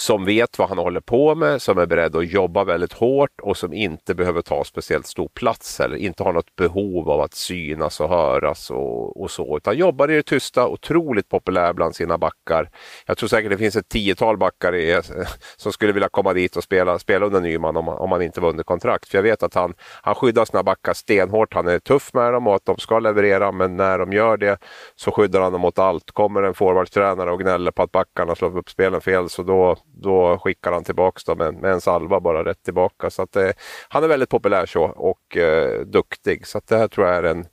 [SPEAKER 3] som vet vad han håller på med, som är beredd att jobba väldigt hårt och som inte behöver ta speciellt stor plats eller inte har något behov av att synas och höras och, och så, utan jobbar i det tysta, otroligt populär bland sina backar. Jag tror säkert det finns ett tiotal backar i, <laughs> som skulle vilja komma dit och spela, spela under Nyman om, om han inte var under kontrakt. För jag vet att han, han skyddar sina backar stenhårt, han är tuff med dem och att de ska leverera, men när de gör det så skyddar han dem mot allt. Kommer en forwardtränare och gnäller på att backarna slår upp spelen fel, så då, då skickar han tillbaks dem med, med en salva bara rätt tillbaka. Så att, eh, han är väldigt populär så och eh, duktig. Så att det här tror jag är en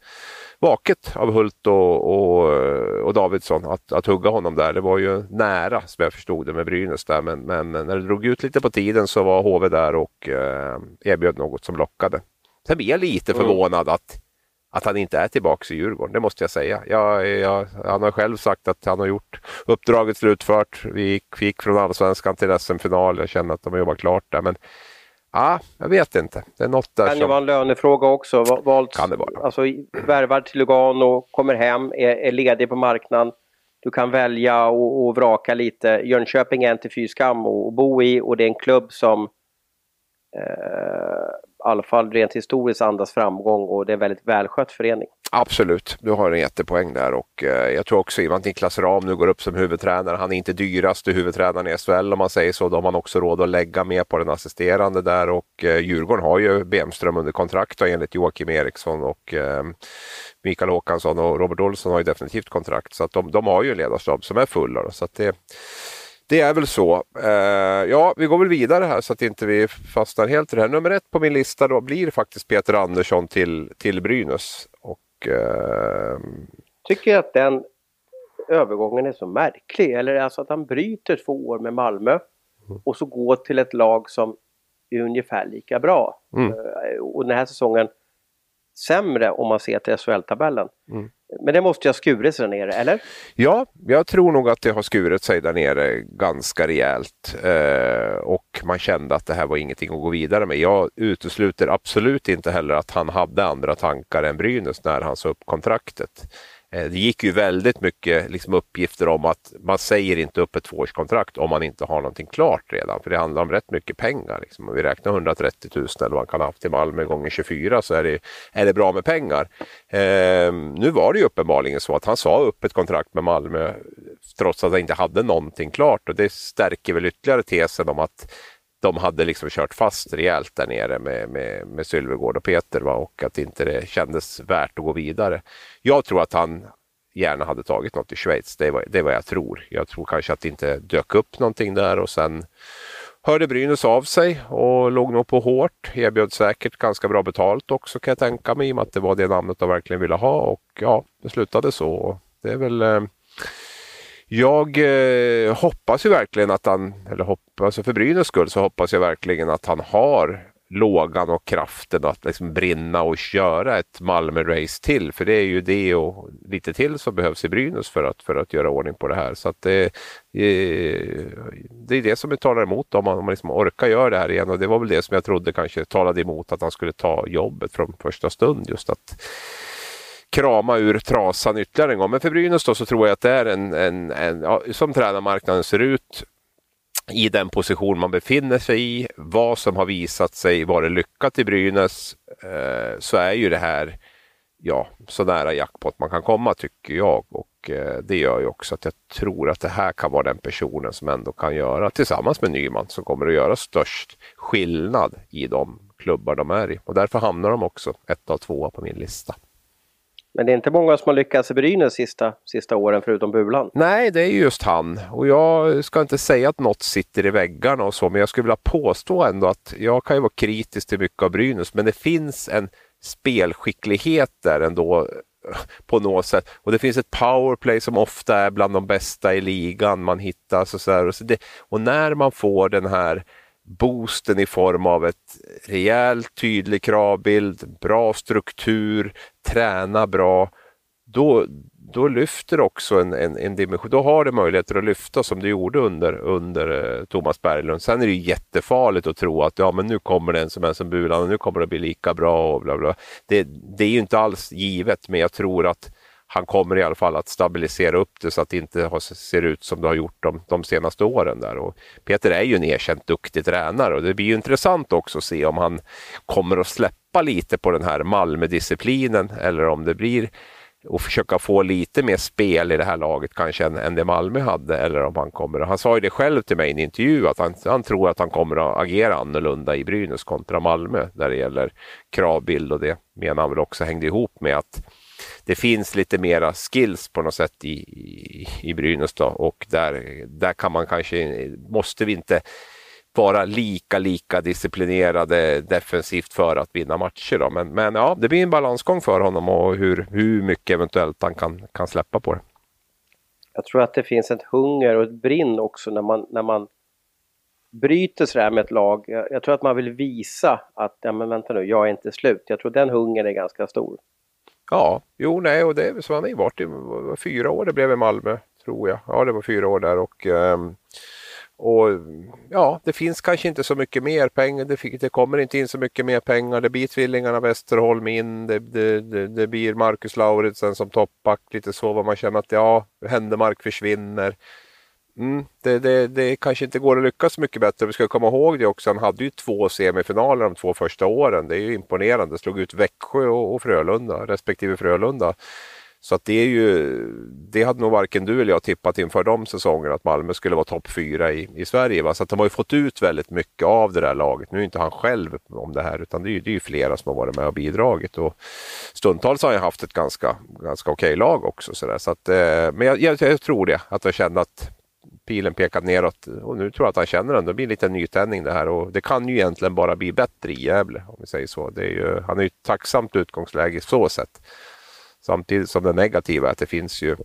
[SPEAKER 3] vaket av Hult och, och, och Davidsson att, att hugga honom där. Det var ju nära som jag förstod det med Brynäs där men, men när det drog ut lite på tiden så var HV där och eh, erbjöd något som lockade. Sen blir jag lite mm. förvånad att att han inte är tillbaka i Djurgården, det måste jag säga. Jag, jag, han har själv sagt att han har gjort uppdraget slutfört. Vi gick, gick från allsvenskan till SM-final. Jag känner att de har jobbat klart där. Men ja, jag vet inte. Det är något där
[SPEAKER 2] kan som... det vara en lönefråga också. Valt, kan det vara. Alltså, värvad till Lugano, kommer hem, är, är ledig på marknaden. Du kan välja och, och vraka lite. Jönköping är inte fy skam att bo i och det är en klubb som eh, alla fall rent historiskt andas framgång och det är en väldigt välskött förening.
[SPEAKER 3] Absolut, du har en jättepoäng där och eh, jag tror också i och med att Niklas Ram nu går upp som huvudtränare, han är inte dyraste huvudtränaren i SHL om man säger så, då har man också råd att lägga mer på den assisterande där och eh, Djurgården har ju Bemström under kontrakt enligt Joakim Eriksson och eh, Mikael Håkansson och Robert Olsson har ju definitivt kontrakt så att de, de har ju en ledarstab som är full. Då, så att det, det är väl så. Uh, ja, vi går väl vidare här så att inte vi fastnar helt i det här. Nummer ett på min lista då blir faktiskt Peter Andersson till, till Brynäs. Och, uh...
[SPEAKER 2] Tycker att den övergången är så märklig. Eller alltså att han bryter två år med Malmö mm. och så går till ett lag som är ungefär lika bra. Mm. Uh, och den här säsongen sämre om man ser till SHL-tabellen. Mm. Men det måste ju ha skurit sig där nere, eller?
[SPEAKER 3] Ja, jag tror nog att det har skurit sig där nere ganska rejält. Eh, och man kände att det här var ingenting att gå vidare med. Jag utesluter absolut inte heller att han hade andra tankar än Brynäs när han sa upp kontraktet. Eh, det gick ju väldigt mycket liksom, uppgifter om att man säger inte upp ett tvåårskontrakt om man inte har någonting klart redan. För det handlar om rätt mycket pengar. Liksom. Om vi räknar 130 000 eller vad man kan ha haft i Malmö gånger 24 så är det, är det bra med pengar. Eh, nu var det ju uppenbarligen så att han sa upp ett kontrakt med Malmö trots att han inte hade någonting klart. Och det stärker väl ytterligare tesen om att de hade liksom kört fast rejält där nere med, med, med Sylvegård och Peter va? och att inte det kändes värt att gå vidare. Jag tror att han gärna hade tagit något i Schweiz. Det är, vad, det var jag tror. Jag tror kanske att det inte dök upp någonting där och sen hörde Brynäs av sig och låg nog på hårt. Erbjöd säkert ganska bra betalt också kan jag tänka mig i och med att det var det namnet de verkligen ville ha och ja, det slutade så. Det är väl eh, jag eh, hoppas ju verkligen att han, eller hoppas, alltså för Brynäs skull så hoppas jag verkligen att han har lågan och kraften att liksom brinna och köra ett Malmö-race till. För det är ju det och lite till som behövs i Brynäs för att, för att göra ordning på det här. Så att det, det är det som talar emot om man, om man liksom orkar göra det här igen. Och det var väl det som jag trodde kanske talade emot att han skulle ta jobbet från första stund. Just att krama ur trasan ytterligare en gång. Men för Brynäs då så tror jag att det är en, en, en ja, som tränarmarknaden ser ut i den position man befinner sig i, vad som har visat sig vara lyckat i Brynäs, eh, så är ju det här ja, så nära jackpot man kan komma tycker jag. Och eh, det gör ju också att jag tror att det här kan vara den personen som ändå kan göra, tillsammans med Nyman, som kommer att göra störst skillnad i de klubbar de är i. Och därför hamnar de också ett av tvåa på min lista.
[SPEAKER 2] Men det är inte många som har lyckats i Brynäs sista, sista åren förutom Bulan.
[SPEAKER 3] Nej, det är just han. Och jag ska inte säga att något sitter i väggarna och så, men jag skulle vilja påstå ändå att jag kan ju vara kritisk till mycket av Brynäs, men det finns en spelskicklighet där ändå eh, på något sätt. Och det finns ett powerplay som ofta är bland de bästa i ligan man hittar. Så, så, och, så det, och när man får den här boosten i form av ett rejält tydlig kravbild, bra struktur, träna bra, då, då lyfter också en, en, en dimension. Då har det möjligheter att lyfta som det gjorde under, under eh, Thomas Berglund. Sen är det jättefarligt att tro att ja, men nu kommer det en som är som Bulan och nu kommer det bli lika bra. Och bla bla. Det, det är ju inte alls givet, men jag tror att han kommer i alla fall att stabilisera upp det så att det inte ser ut som det har gjort de, de senaste åren. Där. Och Peter är ju en erkänt duktig tränare och det blir intressant också att se om han kommer att släppa lite på den här Malmö-disciplinen eller om det blir och försöka få lite mer spel i det här laget kanske än, än det Malmö hade. Eller om han kommer, han sa ju det själv till mig i en intervju att han, han tror att han kommer att agera annorlunda i Brynäs kontra Malmö när det gäller kravbild och det menar han väl också hängde ihop med att det finns lite mera skills på något sätt i, i, i Brynäs då, och där, där kan man kanske, måste vi inte vara lika, lika disciplinerade defensivt för att vinna matcher. Då. Men, men ja, det blir en balansgång för honom och hur, hur mycket eventuellt han kan, kan släppa på det.
[SPEAKER 2] Jag tror att det finns ett hunger och ett brinn också när man, när man bryter sådär med ett lag. Jag, jag tror att man vill visa att, ja men vänta nu, jag är inte slut. Jag tror den hungern är ganska stor.
[SPEAKER 3] Ja, jo nej och det så han har ju varit i fyra år det blev i Malmö tror jag. Ja det var fyra år där och ehm, och ja, det finns kanske inte så mycket mer pengar. Det, det, kommer inte in så mycket mer pengar. Det blir tvillingarna Westerholm in. Det, det, det, det blir Marcus Lauritsen som toppback. Lite så vad man känner att ja, Händemark försvinner. Mm, det, det, det kanske inte går att lyckas så mycket bättre. Vi ska komma ihåg det också. Han hade ju två semifinaler de två första åren. Det är ju imponerande. Slog ut Växjö och, och Frölunda, respektive Frölunda. Så att det är ju, det hade nog varken du eller jag tippat inför de säsongerna att Malmö skulle vara topp fyra i, i Sverige. Va? Så att de har ju fått ut väldigt mycket av det där laget. Nu är inte han själv om det här utan det är ju, det är ju flera som har varit med och bidragit. Och stundtals har han haft ett ganska, ganska okej lag också. Så, där. så att, eh, men jag, jag, jag, tror det, att jag kände att pilen pekat neråt och nu tror jag att han känner den. Det blir lite nytändning det här och det kan ju egentligen bara bli bättre i Gävle om vi säger så. Det är ju, han är ju ett tacksamt utgångsläge så sätt. Samtidigt som det negativa är att det finns ju,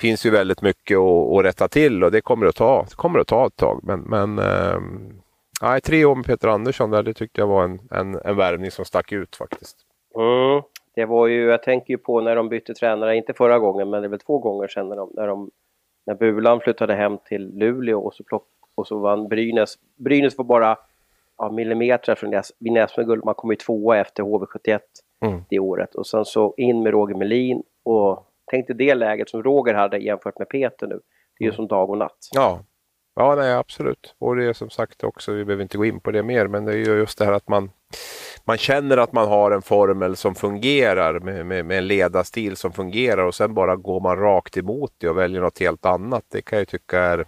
[SPEAKER 3] finns ju väldigt mycket att, att rätta till och det kommer att ta, det kommer att ta ett tag. Men, men äh, tre år med Peter Andersson där, det tyckte jag var en, en, en värvning som stack ut faktiskt.
[SPEAKER 2] Mm. Det var ju, jag tänker ju på när de bytte tränare, inte förra gången men det är väl två gånger sedan när, de, när, de, när Bulan flyttade hem till Luleå och så, plock, och så vann Brynäs. Brynäs var bara ja, millimeter från deras, vid Näsmö Man kom ju tvåa efter HV71 mm. det året. Och sen så in med Roger Melin och tänk dig det läget som Roger hade jämfört med Peter nu. Det är ju mm. som dag och natt.
[SPEAKER 3] Ja, ja nej, absolut. Och det är som sagt också, vi behöver inte gå in på det mer, men det är ju just det här att man man känner att man har en formel som fungerar med, med, med en ledarstil som fungerar och sen bara går man rakt emot det och väljer något helt annat. Det kan jag tycka är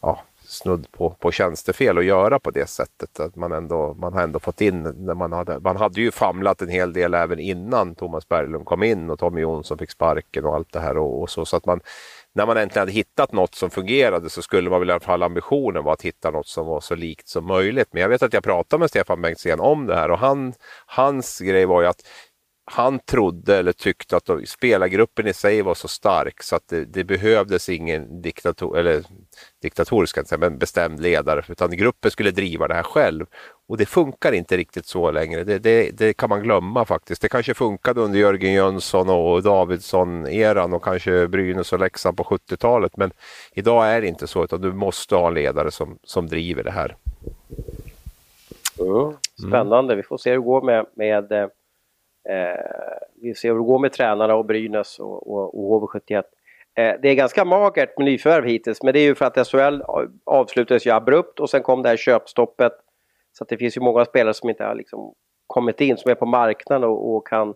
[SPEAKER 3] ja, snudd på, på tjänstefel att göra på det sättet. Att man, ändå, man har ändå fått in, när man, hade, man hade ju famlat en hel del även innan Thomas Berglund kom in och Tommy Jonsson fick sparken och allt det här. Och, och så, så att man, när man äntligen hade hittat något som fungerade så skulle man väl i alla fall ambitionen vara att hitta något som var så likt som möjligt. Men jag vet att jag pratade med Stefan Bengtzén om det här och han, hans grej var ju att han trodde eller tyckte att spelargruppen i sig var så stark så att det, det behövdes ingen diktator, eller diktatorisk, säga, men bestämd ledare utan gruppen skulle driva det här själv. Och det funkar inte riktigt så längre. Det, det, det kan man glömma faktiskt. Det kanske funkade under Jörgen Jönsson och Davidsson-eran och kanske Brynäs och Leksand på 70-talet men idag är det inte så utan du måste ha en ledare som, som driver det här.
[SPEAKER 2] Mm. Spännande, vi får se hur det går med, med Eh, vi ser hur det går med tränarna och Brynäs och, och, och HV71. Eh, det är ganska magert med nyförvärv hittills, men det är ju för att SHL avslutades ju abrupt och sen kom det här köpstoppet. Så det finns ju många spelare som inte har liksom kommit in, som är på marknaden och, och kan,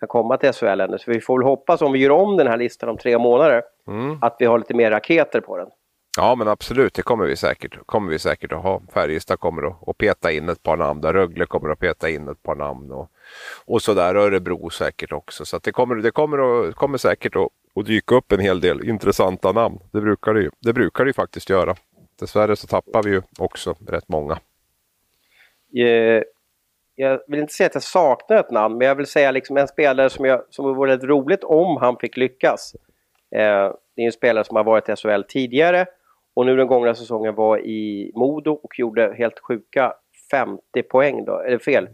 [SPEAKER 2] kan komma till SHL ännu. Så vi får väl hoppas, om vi gör om den här listan om tre månader, mm. att vi har lite mer raketer på den.
[SPEAKER 3] Ja men absolut, det kommer vi säkert, kommer vi säkert att ha. Färjestad kommer att, att peta in ett par namn där, Rögle kommer att peta in ett par namn och, och sådär. Örebro säkert också. Så det kommer, det kommer, att, kommer säkert att, att dyka upp en hel del intressanta namn. Det brukar det ju, det brukar det ju faktiskt göra. Dessvärre så tappar vi ju också rätt många.
[SPEAKER 2] Eh, jag vill inte säga att jag saknar ett namn, men jag vill säga liksom en spelare som, jag, som vore rätt roligt om han fick lyckas. Eh, det är en spelare som har varit i SHL tidigare och nu den gångna säsongen var i Modo och gjorde helt sjuka 50 poäng då, eller fel,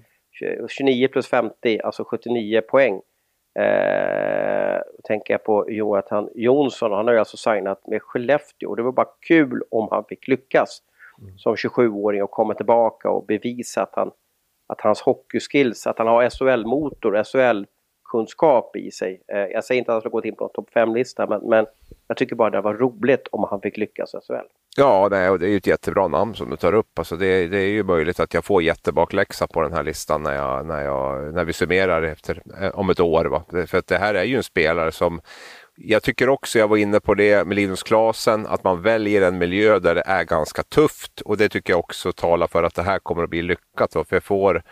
[SPEAKER 2] 29 plus 50, alltså 79 poäng. Eh, tänker jag på Jonathan Jonsson, han har ju alltså signat med Skellefteå och det var bara kul om han fick lyckas mm. som 27-åring och komma tillbaka och bevisa att, han, att hans hockeyskills, att han har SHL-motor, SHL kunskap i sig. Eh, jag säger inte att han ska gå in på en topp 5-lista, men, men, jag tycker bara det var roligt om han fick lyckas i SHL.
[SPEAKER 3] Ja, nej, och det är ju ett jättebra namn som du tar upp. Alltså det, det är ju möjligt att jag får jättebakläxa på den här listan när, jag, när, jag, när vi summerar efter, eh, om ett år. Va? För att det här är ju en spelare som jag tycker också, jag var inne på det med Linus Klasen, att man väljer en miljö där det är ganska tufft och det tycker jag också talar för att det här kommer att bli lyckat. För jag får,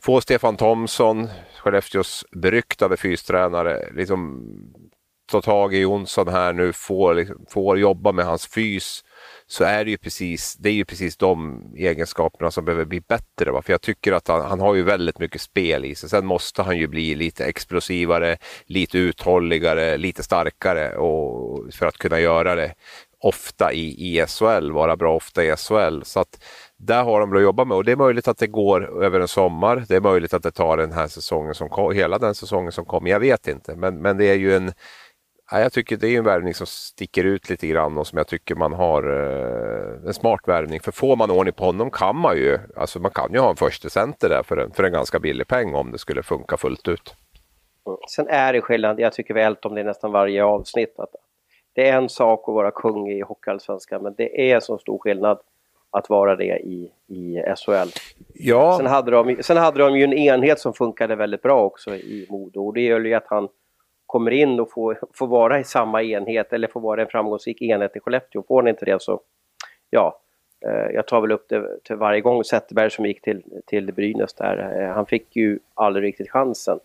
[SPEAKER 3] får Stefan Thomsson, Skellefteås beryktade fystränare, liksom ta tag i Jonsson här nu, får, liksom, får jobba med hans fys så är det ju precis, det är ju precis de egenskaperna som behöver bli bättre. Va? För jag tycker att han, han har ju väldigt mycket spel i sig. Sen måste han ju bli lite explosivare, lite uthålligare, lite starkare och, för att kunna göra det ofta i, i SHL, vara bra ofta i SHL. Så att där har de att jobba med och det är möjligt att det går över en sommar. Det är möjligt att det tar den här säsongen som kom, hela den säsongen som kommer. Jag vet inte, men, men det är ju en Ja, jag tycker det är en värvning som sticker ut lite grann och som jag tycker man har eh, en smart värvning. För får man ordning på honom kan man ju, alltså man kan ju ha en första center där för en, för en ganska billig peng om det skulle funka fullt ut.
[SPEAKER 2] Sen är det skillnad, jag tycker vi har om det nästan varje avsnitt, att det är en sak att vara kung i Hockeyallsvenskan men det är så stor skillnad att vara det i, i SHL.
[SPEAKER 3] Ja.
[SPEAKER 2] Sen, hade de, sen hade de ju en enhet som funkade väldigt bra också i Modo och det gör ju att han kommer in och får, får vara i samma enhet eller får vara en framgångsrik enhet i Skellefteå. Får han inte det så, ja, eh, jag tar väl upp det till varje gång. Zetterberg som gick till, till Brynäs där, eh, han fick ju aldrig riktigt chansen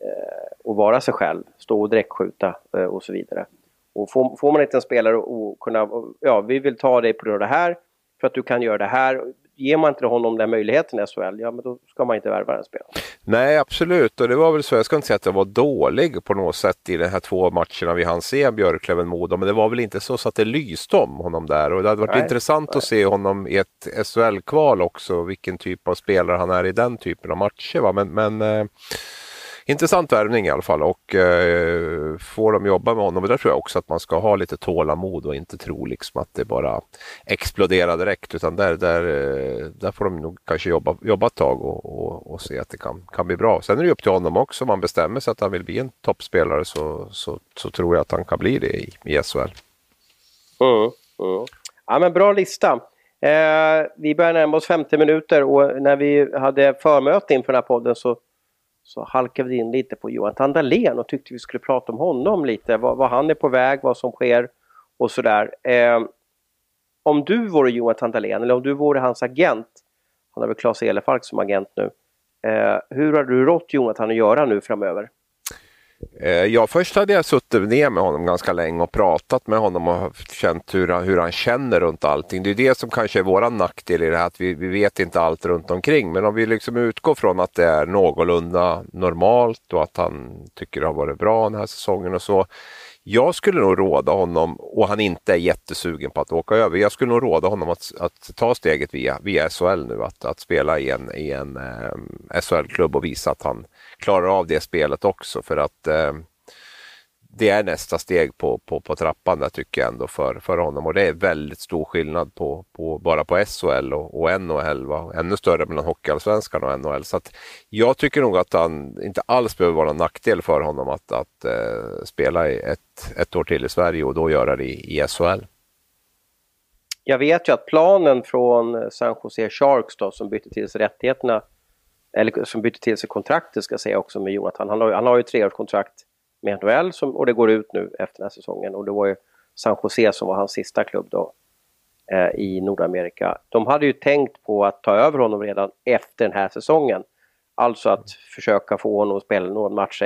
[SPEAKER 2] eh, att vara sig själv, stå och direktskjuta eh, och så vidare. Och får, får man inte en spelare att kunna, ja vi vill ta dig på det här för att du kan göra det här. Ger man inte honom den möjligheten i SHL, ja men då ska man inte värva den spelaren.
[SPEAKER 3] Nej absolut och det var väl så, jag ska inte säga att jag var dålig på något sätt i de här två matcherna vi hann se Björklöven-Modo men det var väl inte så, så att det lyste om honom där och det hade varit nej, intressant nej. att se honom i ett SHL-kval också, vilken typ av spelare han är i den typen av matcher. Va? Men, men eh, intressant värvning i alla fall och eh, får de jobba med honom. Och där tror jag också att man ska ha lite tålamod och inte tro liksom att det bara exploderar direkt utan där, där, eh, där får de nog kanske jobba, jobba ett tag och, och, och, se att det kan, kan bli bra. Sen är det upp till honom också om han bestämmer sig att han vill bli en toppspelare så, så, så tror jag att han kan bli det i, i SHL.
[SPEAKER 2] Mm, mm. Ja men bra lista. Eh, vi börjar närma oss 50 minuter och när vi hade förmöte inför den här podden så så halkade vi in lite på Johan Dahlén och tyckte vi skulle prata om honom lite, vad, vad han är på väg, vad som sker och sådär. Eh, om du vore Johan Dahlén eller om du vore hans agent, han har väl Claes Elefalk som agent nu, eh, hur har du rått Jonathan att göra nu framöver?
[SPEAKER 3] Eh, ja, först hade jag suttit ner med honom ganska länge och pratat med honom och känt hur han, hur han känner runt allting. Det är det som kanske är vår nackdel i det här, att vi, vi vet inte allt runt omkring. Men om vi liksom utgår från att det är någorlunda normalt och att han tycker det har varit bra den här säsongen och så jag skulle nog råda honom, och han inte är jättesugen på att åka över, jag skulle nog råda honom att, att ta steget via, via SHL nu, att, att spela i en, i en eh, SHL-klubb och visa att han klarar av det spelet också för att eh, det är nästa steg på, på, på trappan där tycker jag ändå för, för honom och det är väldigt stor skillnad på, på bara på SHL och, och NHL. Va? Ännu större mellan Hockeyallsvenskan och NHL. Så att jag tycker nog att han inte alls behöver vara någon nackdel för honom att, att eh, spela ett, ett år till i Sverige och då göra det i, i SHL.
[SPEAKER 2] Jag vet ju att planen från eh, San Jose Sharks då, som bytte till sig rättigheterna, eller som bytte till sig kontraktet ska jag säga också med Jonathan. Han har, han har ju treårskontrakt med NHL som, och det går ut nu efter den här säsongen. Och det var ju San Jose som var hans sista klubb då eh, i Nordamerika. De hade ju tänkt på att ta över honom redan efter den här säsongen. Alltså att försöka få honom att spela någon match.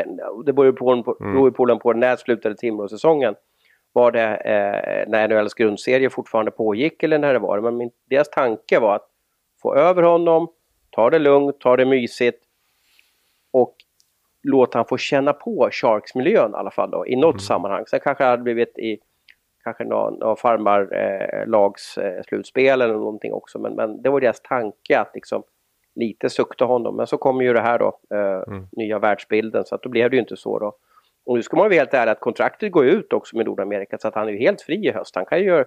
[SPEAKER 2] Det beror ju på, mm. på, på när slutade Timrå-säsongen. Var det eh, när NHLs grundserie fortfarande pågick eller när det var Men min, deras tanke var att få över honom, ta det lugnt, ta det mysigt och låta han få känna på Sharks-miljön i alla fall då, i något mm. sammanhang. Sen kanske det hade blivit i kanske någon, någon farmarlags eh, slutspel eller någonting också. Men, men det var deras tanke att liksom lite sukta honom. Men så kommer ju det här då, eh, mm. nya världsbilden, så att då blev det ju inte så då. Och nu ska man vara helt ärlig att kontraktet går ut också med Nordamerika så att han är ju helt fri i höst. Han kan ju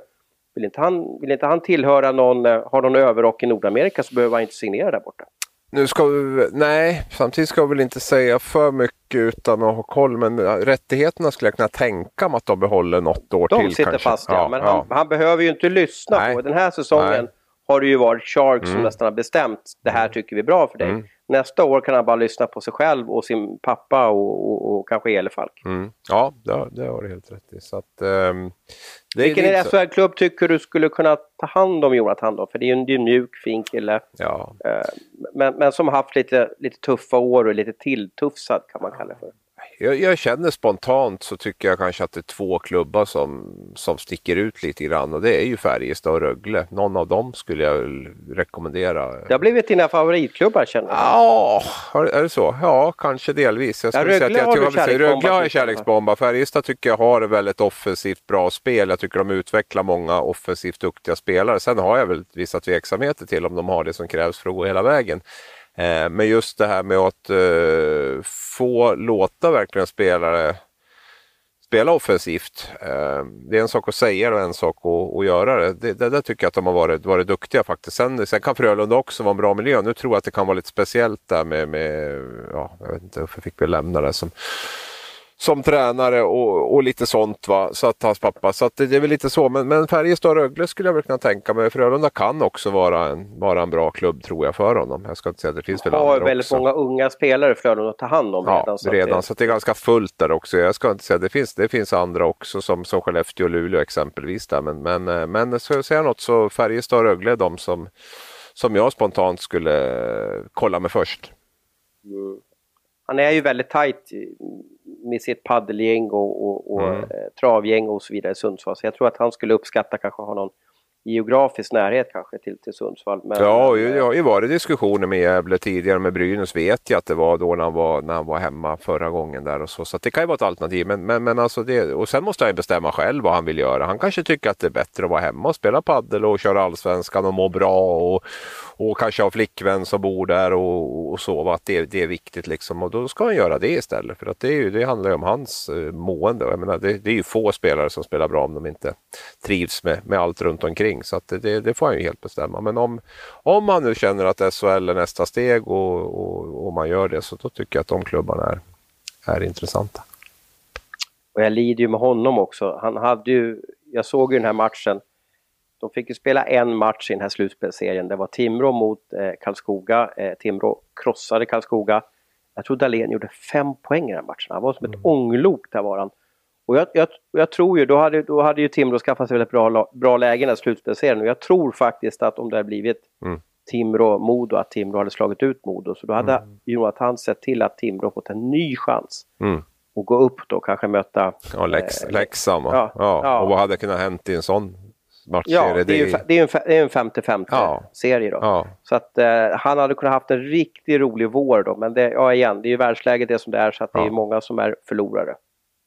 [SPEAKER 2] vill inte han, vill inte han tillhöra någon, eh, har någon överrock i Nordamerika så behöver han inte signera där borta.
[SPEAKER 3] Nu ska vi, nej, samtidigt ska vi väl inte säga för mycket utan att ha koll. Men rättigheterna skulle jag kunna tänka mig att de behåller något år
[SPEAKER 2] de
[SPEAKER 3] till.
[SPEAKER 2] De sitter kanske. fast ja, ja men ja. Han, han, behöver ju inte lyssna nej. på Den här säsongen nej. Har det ju varit Sharks mm. som nästan har bestämt det här mm. tycker vi är bra för dig. Mm. Nästa år kan han bara lyssna på sig själv och sin pappa och, och, och kanske Elefalk.
[SPEAKER 3] Mm. Ja, det, det har du helt rätt i. Så att, um,
[SPEAKER 2] det Vilken är SHL-klubb tycker du skulle kunna ta hand om Jonathan då? För det är ju en, mjuk, fin kille.
[SPEAKER 3] Ja.
[SPEAKER 2] Uh, men, men som har haft lite, lite tuffa år och lite tilltufsad kan man kalla det för.
[SPEAKER 3] Jag, jag, känner spontant så tycker jag kanske att det är två klubbar som, som sticker ut lite grann och det är ju Färjestad och Rögle. Någon av dem skulle jag rekommendera.
[SPEAKER 2] Det har blivit dina favoritklubbar känner jag.
[SPEAKER 3] Ja, är det så? Ja, kanske delvis. Jag
[SPEAKER 2] ja, Rögle säga att jag, har du
[SPEAKER 3] Rögle har jag kärleksbomba. Färjestad tycker jag har ett väldigt offensivt bra spel. Jag tycker de utvecklar många offensivt duktiga spelare. Sen har jag väl vissa tveksamheter till om de har det som krävs för att gå hela vägen. Eh, men just det här med att eh, få låta verkligen spelare spela offensivt. Eh, det är en sak att säga det och en sak att, att göra det. det. Det där tycker jag att de har varit, varit duktiga faktiskt. Sen, sen kan Frölunda också vara en bra miljö. Nu tror jag att det kan vara lite speciellt där med, med ja, jag vet inte, varför fick vi lämna det som som tränare och, och, lite sånt. Va? Så att hans pappa. Så att det, det är väl lite så. Men, men Färjestad och Rögle skulle jag väl kunna tänka mig. Frölunda kan också vara en, vara en bra klubb tror jag för honom. Jag ska inte säga att det finns väl
[SPEAKER 2] har väldigt många unga spelare Frölunda att ta hand om
[SPEAKER 3] redan. Ja, så redan. Det... Så det är ganska fullt där också. Jag ska inte säga att det finns, det finns andra också som, som Skellefteå och Luleå exempelvis. Där. Men, men, eh, men ska jag säga något så Färjestad och Rögle är de som, som jag spontant skulle kolla med först.
[SPEAKER 2] Mm. Han är ju väldigt tajt med sitt paddelgäng och, och, och mm. Eh, travgäng och så vidare i Sundsvall. Så jag tror att han skulle uppskatta kanske ha någon geografisk närhet kanske till, till Sundsvall.
[SPEAKER 3] Men, ja, det har ju varit diskussioner med Gävle tidigare med Brynäs vet jag att det var då när han var, när han var hemma förra gången där och så. Så det kan ju vara ett alternativ. Men, men, men alltså det, och sen måste han bestämma själv vad han vill göra. Han kanske tycker att det är bättre att vara hemma och spela paddel och köra allsvenskan och må bra och, och kanske har flickvän som bor där och, och så. Att det, det är viktigt liksom. Och då ska han göra det istället. För att det, är ju, det handlar ju om hans eh, mående. Jag menar, det, det är ju få spelare som spelar bra om de inte trivs med, med allt runt omkring. Så att det, det får han ju helt bestämma. Men om, om han nu känner att SHL är nästa steg och, och, och man gör det så då tycker jag att de klubbarna är, är intressanta.
[SPEAKER 2] Och jag lider ju med honom också. Han hade ju, jag såg ju den här matchen. De fick ju spela en match i den här slutspelsserien. Det var Timrå mot eh, Karlskoga. Eh, Timrå krossade Karlskoga. Jag tror Dahlén gjorde fem poäng i den matchen. Han var som ett mm. ånglok där var han. Och jag, jag, jag, tror ju, då hade, då hade ju Timrå skaffat sig väldigt bra, bra lägen i slutspelsserien och jag tror faktiskt att om det hade blivit mm. Timrå-Modo, att Timrå hade slagit ut Modo, så då hade mm. Jonathan sett till att Timrå fått en ny chans. Mm. Och gå upp då, kanske möta...
[SPEAKER 3] Ja, Lex, eh, Leksand. Ja, ja. ja, Och vad hade kunnat hänt i en sån
[SPEAKER 2] matchserie? Ja, det är ju det är en 50-50 ja. serie då. Ja. Så att eh, han hade kunnat haft en riktigt rolig vår då, men det, ja igen, det är ju världsläget det som det är, så att det är många som är förlorare.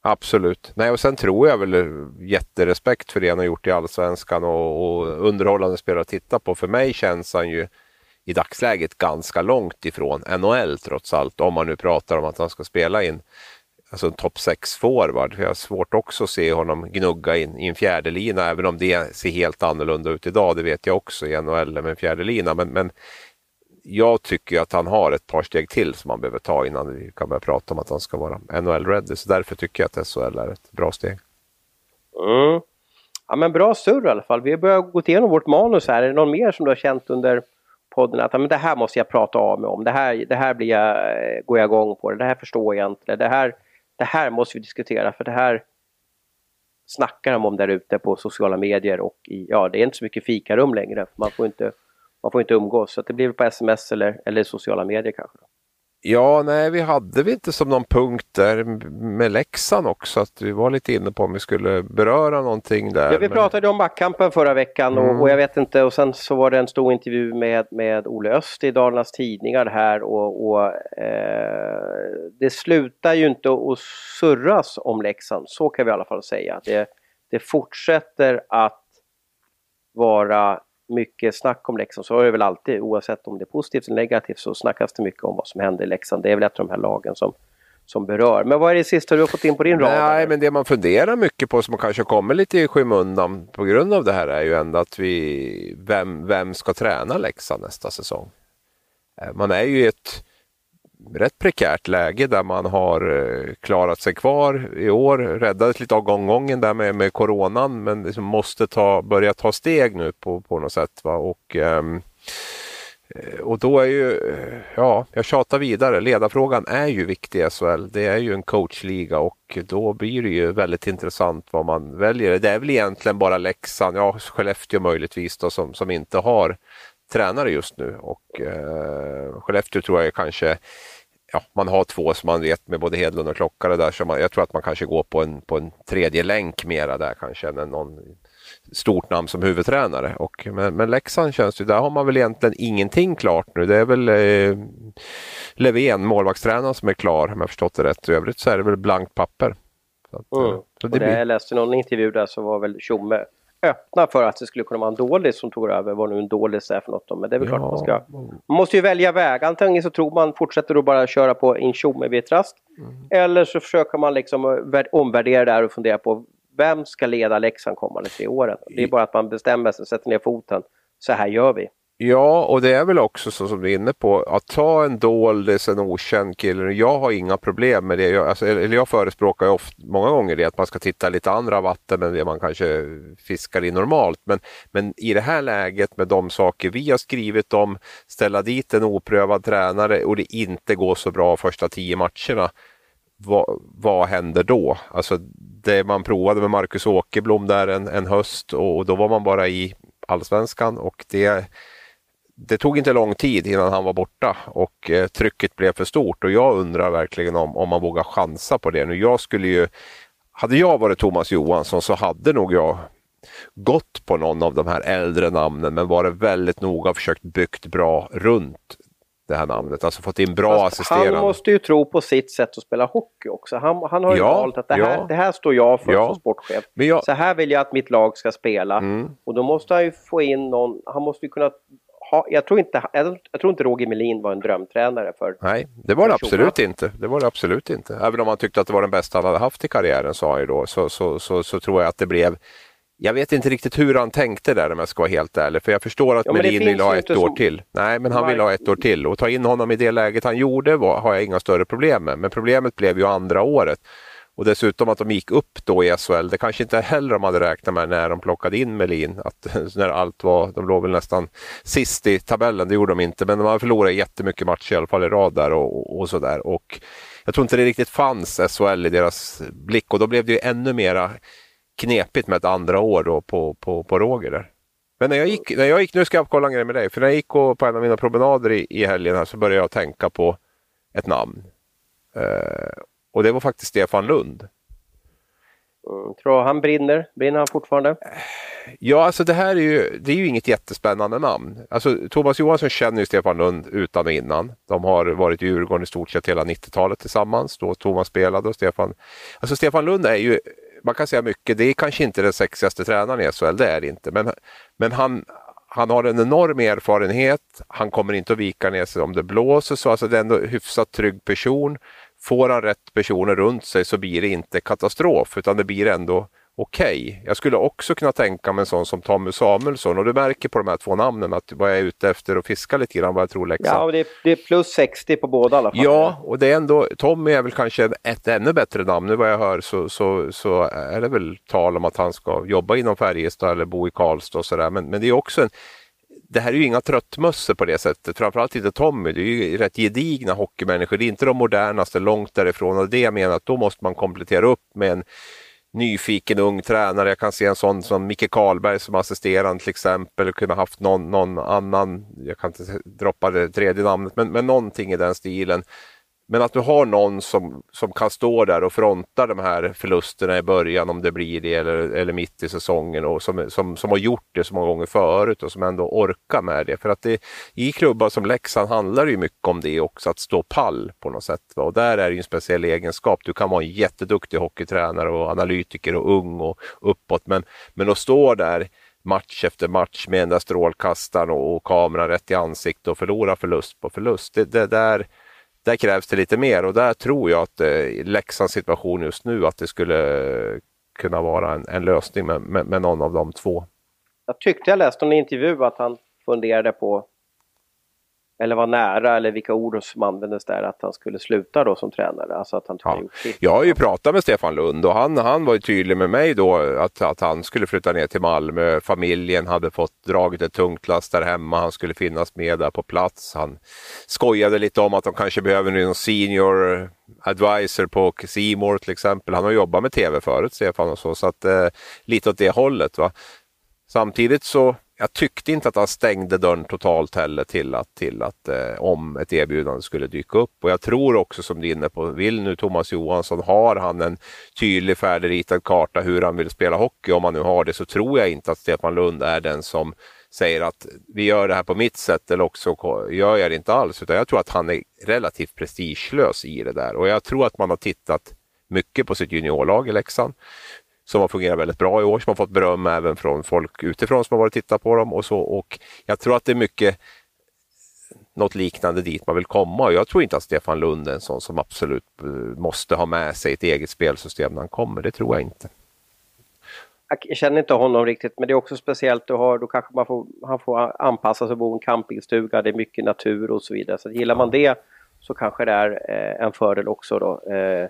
[SPEAKER 3] Absolut. Nej, och sen tror jag väl jätterespekt för det han har gjort i Allsvenskan och, och underhållande spelare att titta på. För mig känns han ju i dagsläget ganska långt ifrån NHL trots allt. Om man nu pratar om att han ska spela in alltså en topp 6 forward. Jag har svårt också att se honom gnugga in i en fjärdelina. även om det ser helt annorlunda ut idag. Det vet jag också i NHL med en fjärdelina. Men, men jag tycker att han har ett par steg till som han behöver ta innan vi kan börja prata om att han ska vara NHL-ready. Så därför tycker jag att SHL är ett bra steg.
[SPEAKER 2] Mm. Ja men bra surr i alla fall. Vi har börjat gå igenom vårt manus här. Är det någon mer som du har känt under podden att men det här måste jag prata av mig om. Det här, det här blir jag, eh, går jag igång på. Det här förstår jag inte. Det här, det här måste vi diskutera för det här snackar de om där ute på sociala medier och i, ja, det är inte så mycket fikarum längre. Man får inte man får inte umgås. Så det blir på sms eller, eller sociala medier kanske. Då.
[SPEAKER 3] Ja, nej, vi hade vi inte som någon punkt där med Leksand också, att vi var lite inne på om vi skulle beröra någonting där.
[SPEAKER 2] Ja, vi men... pratade om backkampen förra veckan och, mm. och, jag vet inte, och sen så var det en stor intervju med, med Ole Öst i Dalarnas Tidningar här och, och eh, det slutar ju inte att surras om Leksand, så kan vi i alla fall säga. Det, det fortsätter att vara mycket snack om Leksand, så är det väl alltid, oavsett om det är positivt eller negativt, så snackas det mycket om vad som händer i Leksand. Det är väl ett av de här lagen som, som berör. Men vad är det sista du har fått in på din rad?
[SPEAKER 3] Nej, men det man funderar mycket på som kanske kommer lite i skymundan på grund av det här är ju ändå att vi, vem, vem ska träna Leksand nästa säsong? Eh, man är ju i ett rätt prekärt läge där man har eh, klarat sig kvar i år. Räddades lite av gånggången där med, med coronan men liksom måste ta, börja ta steg nu på, på något sätt. Va? Och, um, och då är ju, eh, ja, jag tjatar vidare, ledarfrågan är ju viktig i SHL. Det är ju en coachliga och då blir det ju väldigt intressant vad man väljer. Det är väl egentligen bara Leksand, ja Skellefteå möjligtvis då, som, som inte har tränare just nu och eh, Skellefteå tror jag kanske ja, man har två som man vet med både Hedlund och Klockare där. Så man, jag tror att man kanske går på en, på en tredje länk mera där kanske än någon stort namn som huvudtränare. Och, men, men Leksand känns ju, där har man väl egentligen ingenting klart nu. Det är väl eh, Levén, målvaktstränaren, som är klar om jag förstått det rätt. I övrigt så är det väl blankt papper.
[SPEAKER 2] Så mm. så det, det blir... Jag läste någon intervju där så var väl Tjomme öppna för att det skulle kunna vara en dålig som tog över, vad nu en dålig är för något. Men det är väl ja. klart man ska... Man måste ju välja väg. Antingen så tror man, fortsätter då bara köra på in tjomme vid ett rast. Mm. Eller så försöker man liksom omvärdera det här och fundera på vem ska leda Leksand kommande tre åren? Det är bara att man bestämmer sig, sätter ner foten. Så här gör vi.
[SPEAKER 3] Ja, och det är väl också så som du är inne på, att ta en doldis, en okänd kille. Jag har inga problem med det. Jag, alltså, eller jag förespråkar ju ofta, många gånger det att man ska titta lite andra vatten än det man kanske fiskar i normalt. Men, men i det här läget med de saker vi har skrivit om, ställa dit en oprövad tränare och det inte går så bra första tio matcherna. Vad, vad händer då? Alltså det man provade med Marcus Åkerblom där en, en höst och, och då var man bara i allsvenskan och det det tog inte lång tid innan han var borta och eh, trycket blev för stort och jag undrar verkligen om, om man vågar chansa på det nu. Jag skulle ju, hade jag varit Thomas Johansson så hade nog jag gått på någon av de här äldre namnen men varit väldigt noga och försökt byggt bra runt det här namnet, alltså fått in bra Fast assisterande.
[SPEAKER 2] Han måste ju tro på sitt sätt att spela hockey också. Han, han har ju ja, valt att det här, ja. det här står jag för ja. som sportchef. Jag... Så här vill jag att mitt lag ska spela. Mm. Och då måste han ju få in någon, han måste ju kunna ha, jag, tror inte, jag, jag, tror inte Roger Melin var en drömtränare för
[SPEAKER 3] Nej, det var det absolut inte. Det var det absolut inte. Även om han tyckte att det var den bästa han hade haft i karriären sa han ju då, så, så, så, så tror jag att det blev jag vet inte riktigt hur han tänkte där om jag ska vara helt ärlig. För jag förstår att ja, Melin vill ha ett år som... till. Nej, men han vill ha ett år till. Och ta in honom i det läget han gjorde var, har jag inga större problem med. Men problemet blev ju andra året. Och dessutom att de gick upp då i SHL, det kanske inte heller de hade räknat med när de plockade in Melin. Att, <laughs> när allt var, de låg väl nästan sist i tabellen, det gjorde de inte, men de har förlorat jättemycket matcher i alla fall i rad där och, och sådär. Och jag tror inte det riktigt fanns SHL i deras blick och då blev det ju ännu mera knepigt med ett andra år då på, på, på Roger där. Men när jag gick, när jag gick, nu ska jag kolla en grej med dig, för när jag gick på en av mina promenader i, i helgen här så började jag tänka på ett namn. Uh, och det var faktiskt Stefan Lund.
[SPEAKER 2] Mm, tror han brinner? Brinner han fortfarande?
[SPEAKER 3] Ja, alltså det här är ju, det är ju inget jättespännande namn. Alltså, Thomas Johansson känner ju Stefan Lund utan och innan. De har varit i Djurgården i stort sett hela 90-talet tillsammans, då Thomas spelade och Stefan... Alltså Stefan Lund är ju, man kan säga mycket, det är kanske inte den sexigaste tränaren i SHL, det är det inte. Men, men han, han har en enorm erfarenhet, han kommer inte att vika ner sig om det blåser så, alltså det är ändå en hyfsat trygg person. Får han rätt personer runt sig så blir det inte katastrof utan det blir ändå okej. Okay. Jag skulle också kunna tänka mig en sån som Tommy Samuelsson och du märker på de här två namnen att vad jag är ute efter och fiska lite grann vad jag tror Leksand.
[SPEAKER 2] Ja, och det är, det är plus 60 på båda i alla fall.
[SPEAKER 3] Ja, och det är ändå, Tommy är väl kanske ett ännu bättre namn. Nu vad jag hör så, så, så är det väl tal om att han ska jobba inom Färjestad eller bo i Karlstad och sådär. Men, men det är också en det här är ju inga tröttmössor på det sättet, framförallt inte Tommy. Det är ju rätt gedigna hockeymänniskor. Det är inte de modernaste, långt därifrån. Och det jag menar att då måste man komplettera upp med en nyfiken ung tränare. Jag kan se en sån som Micke Karlberg som assisterande till exempel. Kunna haft någon, någon annan, jag kan inte droppa det tredje namnet, men, men någonting i den stilen men att du har någon som, som kan stå där och fronta de här förlusterna i början om det blir det eller, eller mitt i säsongen och som, som, som har gjort det så många gånger förut och som ändå orkar med det. För att det, i klubbar som Leksand handlar det ju mycket om det också, att stå pall på något sätt. Va? Och där är det ju en speciell egenskap. Du kan vara en jätteduktig hockeytränare och analytiker och ung och uppåt men, men att stå där match efter match med den där strålkastaren och, och kameran rätt i ansiktet och förlora förlust på förlust. Det, det där där krävs det lite mer och där tror jag att eh, Leksands situation just nu att det skulle kunna vara en, en lösning med, med, med, någon av de två.
[SPEAKER 2] Jag tyckte jag läste en intervju att han funderade på eller var nära eller vilka ord som användes där att han skulle sluta då som tränare. Alltså att han
[SPEAKER 3] ja. Jag har ju pratat med Stefan Lund och han, han var ju tydlig med mig då att, att han skulle flytta ner till Malmö. Familjen hade fått dragit ett tungt last där hemma. Han skulle finnas med där på plats. Han skojade lite om att de kanske behöver någon senior advisor på Simor till exempel. Han har jobbat med tv förut Stefan och så, så att eh, lite åt det hållet. Va? Samtidigt så jag tyckte inte att han stängde dörren totalt heller till att, till att eh, om ett erbjudande skulle dyka upp. Och jag tror också som du är inne på, vill nu Thomas Johansson, har han en tydlig färdigritad karta hur han vill spela hockey, om han nu har det, så tror jag inte att Stefan Lund är den som säger att vi gör det här på mitt sätt eller också gör jag det inte alls. Utan jag tror att han är relativt prestigelös i det där och jag tror att man har tittat mycket på sitt juniorlag i Leksand som har fungerat väldigt bra i år, som har fått beröm även från folk utifrån som har varit och tittat på dem och så. Och jag tror att det är mycket något liknande dit man vill komma. Och jag tror inte att Stefan Lund är en sån som absolut eh, måste ha med sig ett eget spelsystem när han kommer. Det tror jag inte.
[SPEAKER 2] jag känner inte honom riktigt men det är också speciellt. Du har, då kanske man får, han får anpassa sig och bo i en campingstuga. Det är mycket natur och så vidare. Så gillar man det så kanske det är eh, en fördel också då. Eh,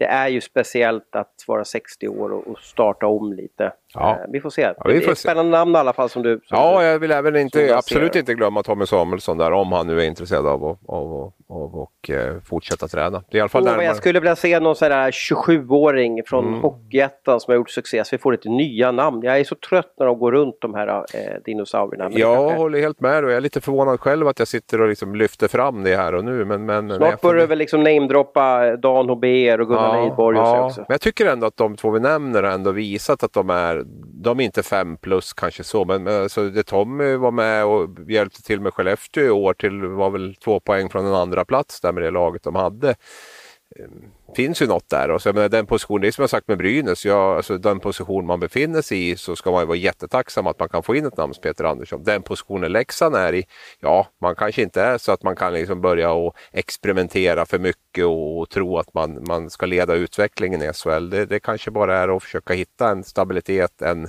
[SPEAKER 2] det är ju speciellt att vara 60 år och, och starta om lite. Ja. Eh, vi får se. Ja, vi får det är ett spännande namn i alla fall som du...
[SPEAKER 3] Som ja, jag vill även inte, absolut inte glömma Tommy Samuelsson där om han nu är intresserad av att av, av, och, eh, fortsätta träna. Det är i alla fall
[SPEAKER 2] oh, Jag skulle vilja se någon sån där 27-åring från mm. Hockeyettan som har gjort succé så vi får lite nya namn. Jag är så trött när de går runt de här eh, dinosaurierna.
[SPEAKER 3] Men jag kanske... håller helt med och jag är lite förvånad själv att jag sitter och liksom lyfter fram det här och nu. Men, men,
[SPEAKER 2] Snart börjar du väl liksom namedroppa Dan Hober och Gunnar ja, Leidborg ja, också.
[SPEAKER 3] Men jag tycker ändå att de två vi nämner har ändå visat att de är de är inte fem plus kanske så, men, men alltså, det Tommy var med och hjälpte till med Skellefteå i år till var väl två poäng från en andra plats där med det laget de hade. Ehm, finns ju något där. Och så, menar, den position, det är som jag sagt med Brynäs, ja, alltså, den position man befinner sig i så ska man ju vara jättetacksam att man kan få in ett namn som Peter Andersson. Den positionen Leksand är i, ja, man kanske inte är så att man kan liksom börja och experimentera för mycket och, och tro att man, man ska leda utvecklingen i SHL. Det, det kanske bara är att försöka hitta en stabilitet, en,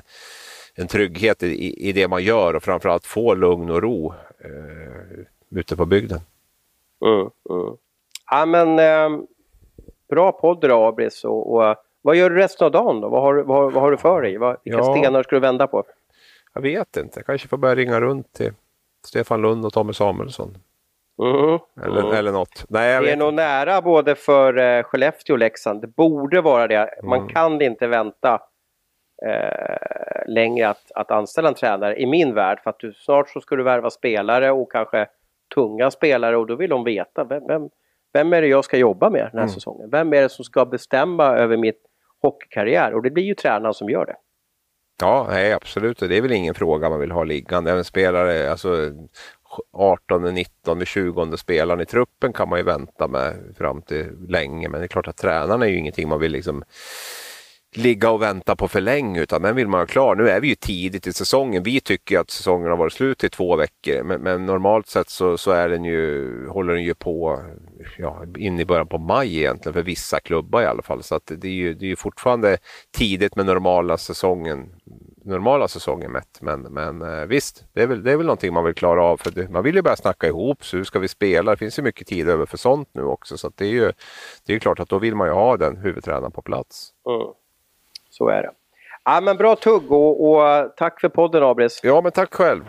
[SPEAKER 3] en trygghet i, i det man gör och framförallt få lugn och ro eh, ute på bygden.
[SPEAKER 2] Mm, mm. Ja, men, eh bra podd idag Abris. Och, och, vad gör du resten av dagen då? Vad har, vad, vad har du för dig? Vad, vilka ja, stenar ska du vända på?
[SPEAKER 3] Jag vet inte. Jag kanske får börja ringa runt till Stefan Lund och Tommy Samuelsson.
[SPEAKER 2] Mm,
[SPEAKER 3] eller, mm. eller något.
[SPEAKER 2] Nej, det är nog nära både för uh, Skellefteå och Leksand. Det borde vara det. Man mm. kan inte vänta uh, längre att, att anställa en tränare i min värld. För att du, snart så ska du värva spelare och kanske tunga spelare och då vill de veta vem, vem, vem är det jag ska jobba med den här mm. säsongen? Vem är det som ska bestämma över mitt hockeykarriär? Och det blir ju tränaren som gör det.
[SPEAKER 3] Ja, nej, absolut. Det är väl ingen fråga man vill ha liggande. En spelare, alltså 18, 19, 20 spelaren i truppen kan man ju vänta med fram till länge. Men det är klart att tränaren är ju ingenting man vill liksom ligga och vänta på för länge utan den vill man ha klar. Nu är vi ju tidigt i säsongen. Vi tycker att säsongen har varit slut i två veckor men, men normalt sett så, så, är den ju, håller den ju på ja, in i början på maj egentligen för vissa klubbar i alla fall. Så att det är ju, det är fortfarande tidigt med normala säsongen normala säsongen mätt. Men, men eh, visst, det är, väl, det är väl någonting man vill klara av. För det, man vill ju börja snacka ihop, så hur ska vi spela? Det finns ju mycket tid över för sånt nu också. Så det är ju det är klart att då vill man ju ha den huvudtränaren på plats.
[SPEAKER 2] Mm. Så är det. Ja, men bra tugg och, och tack för podden Abris.
[SPEAKER 3] Ja, men tack själv.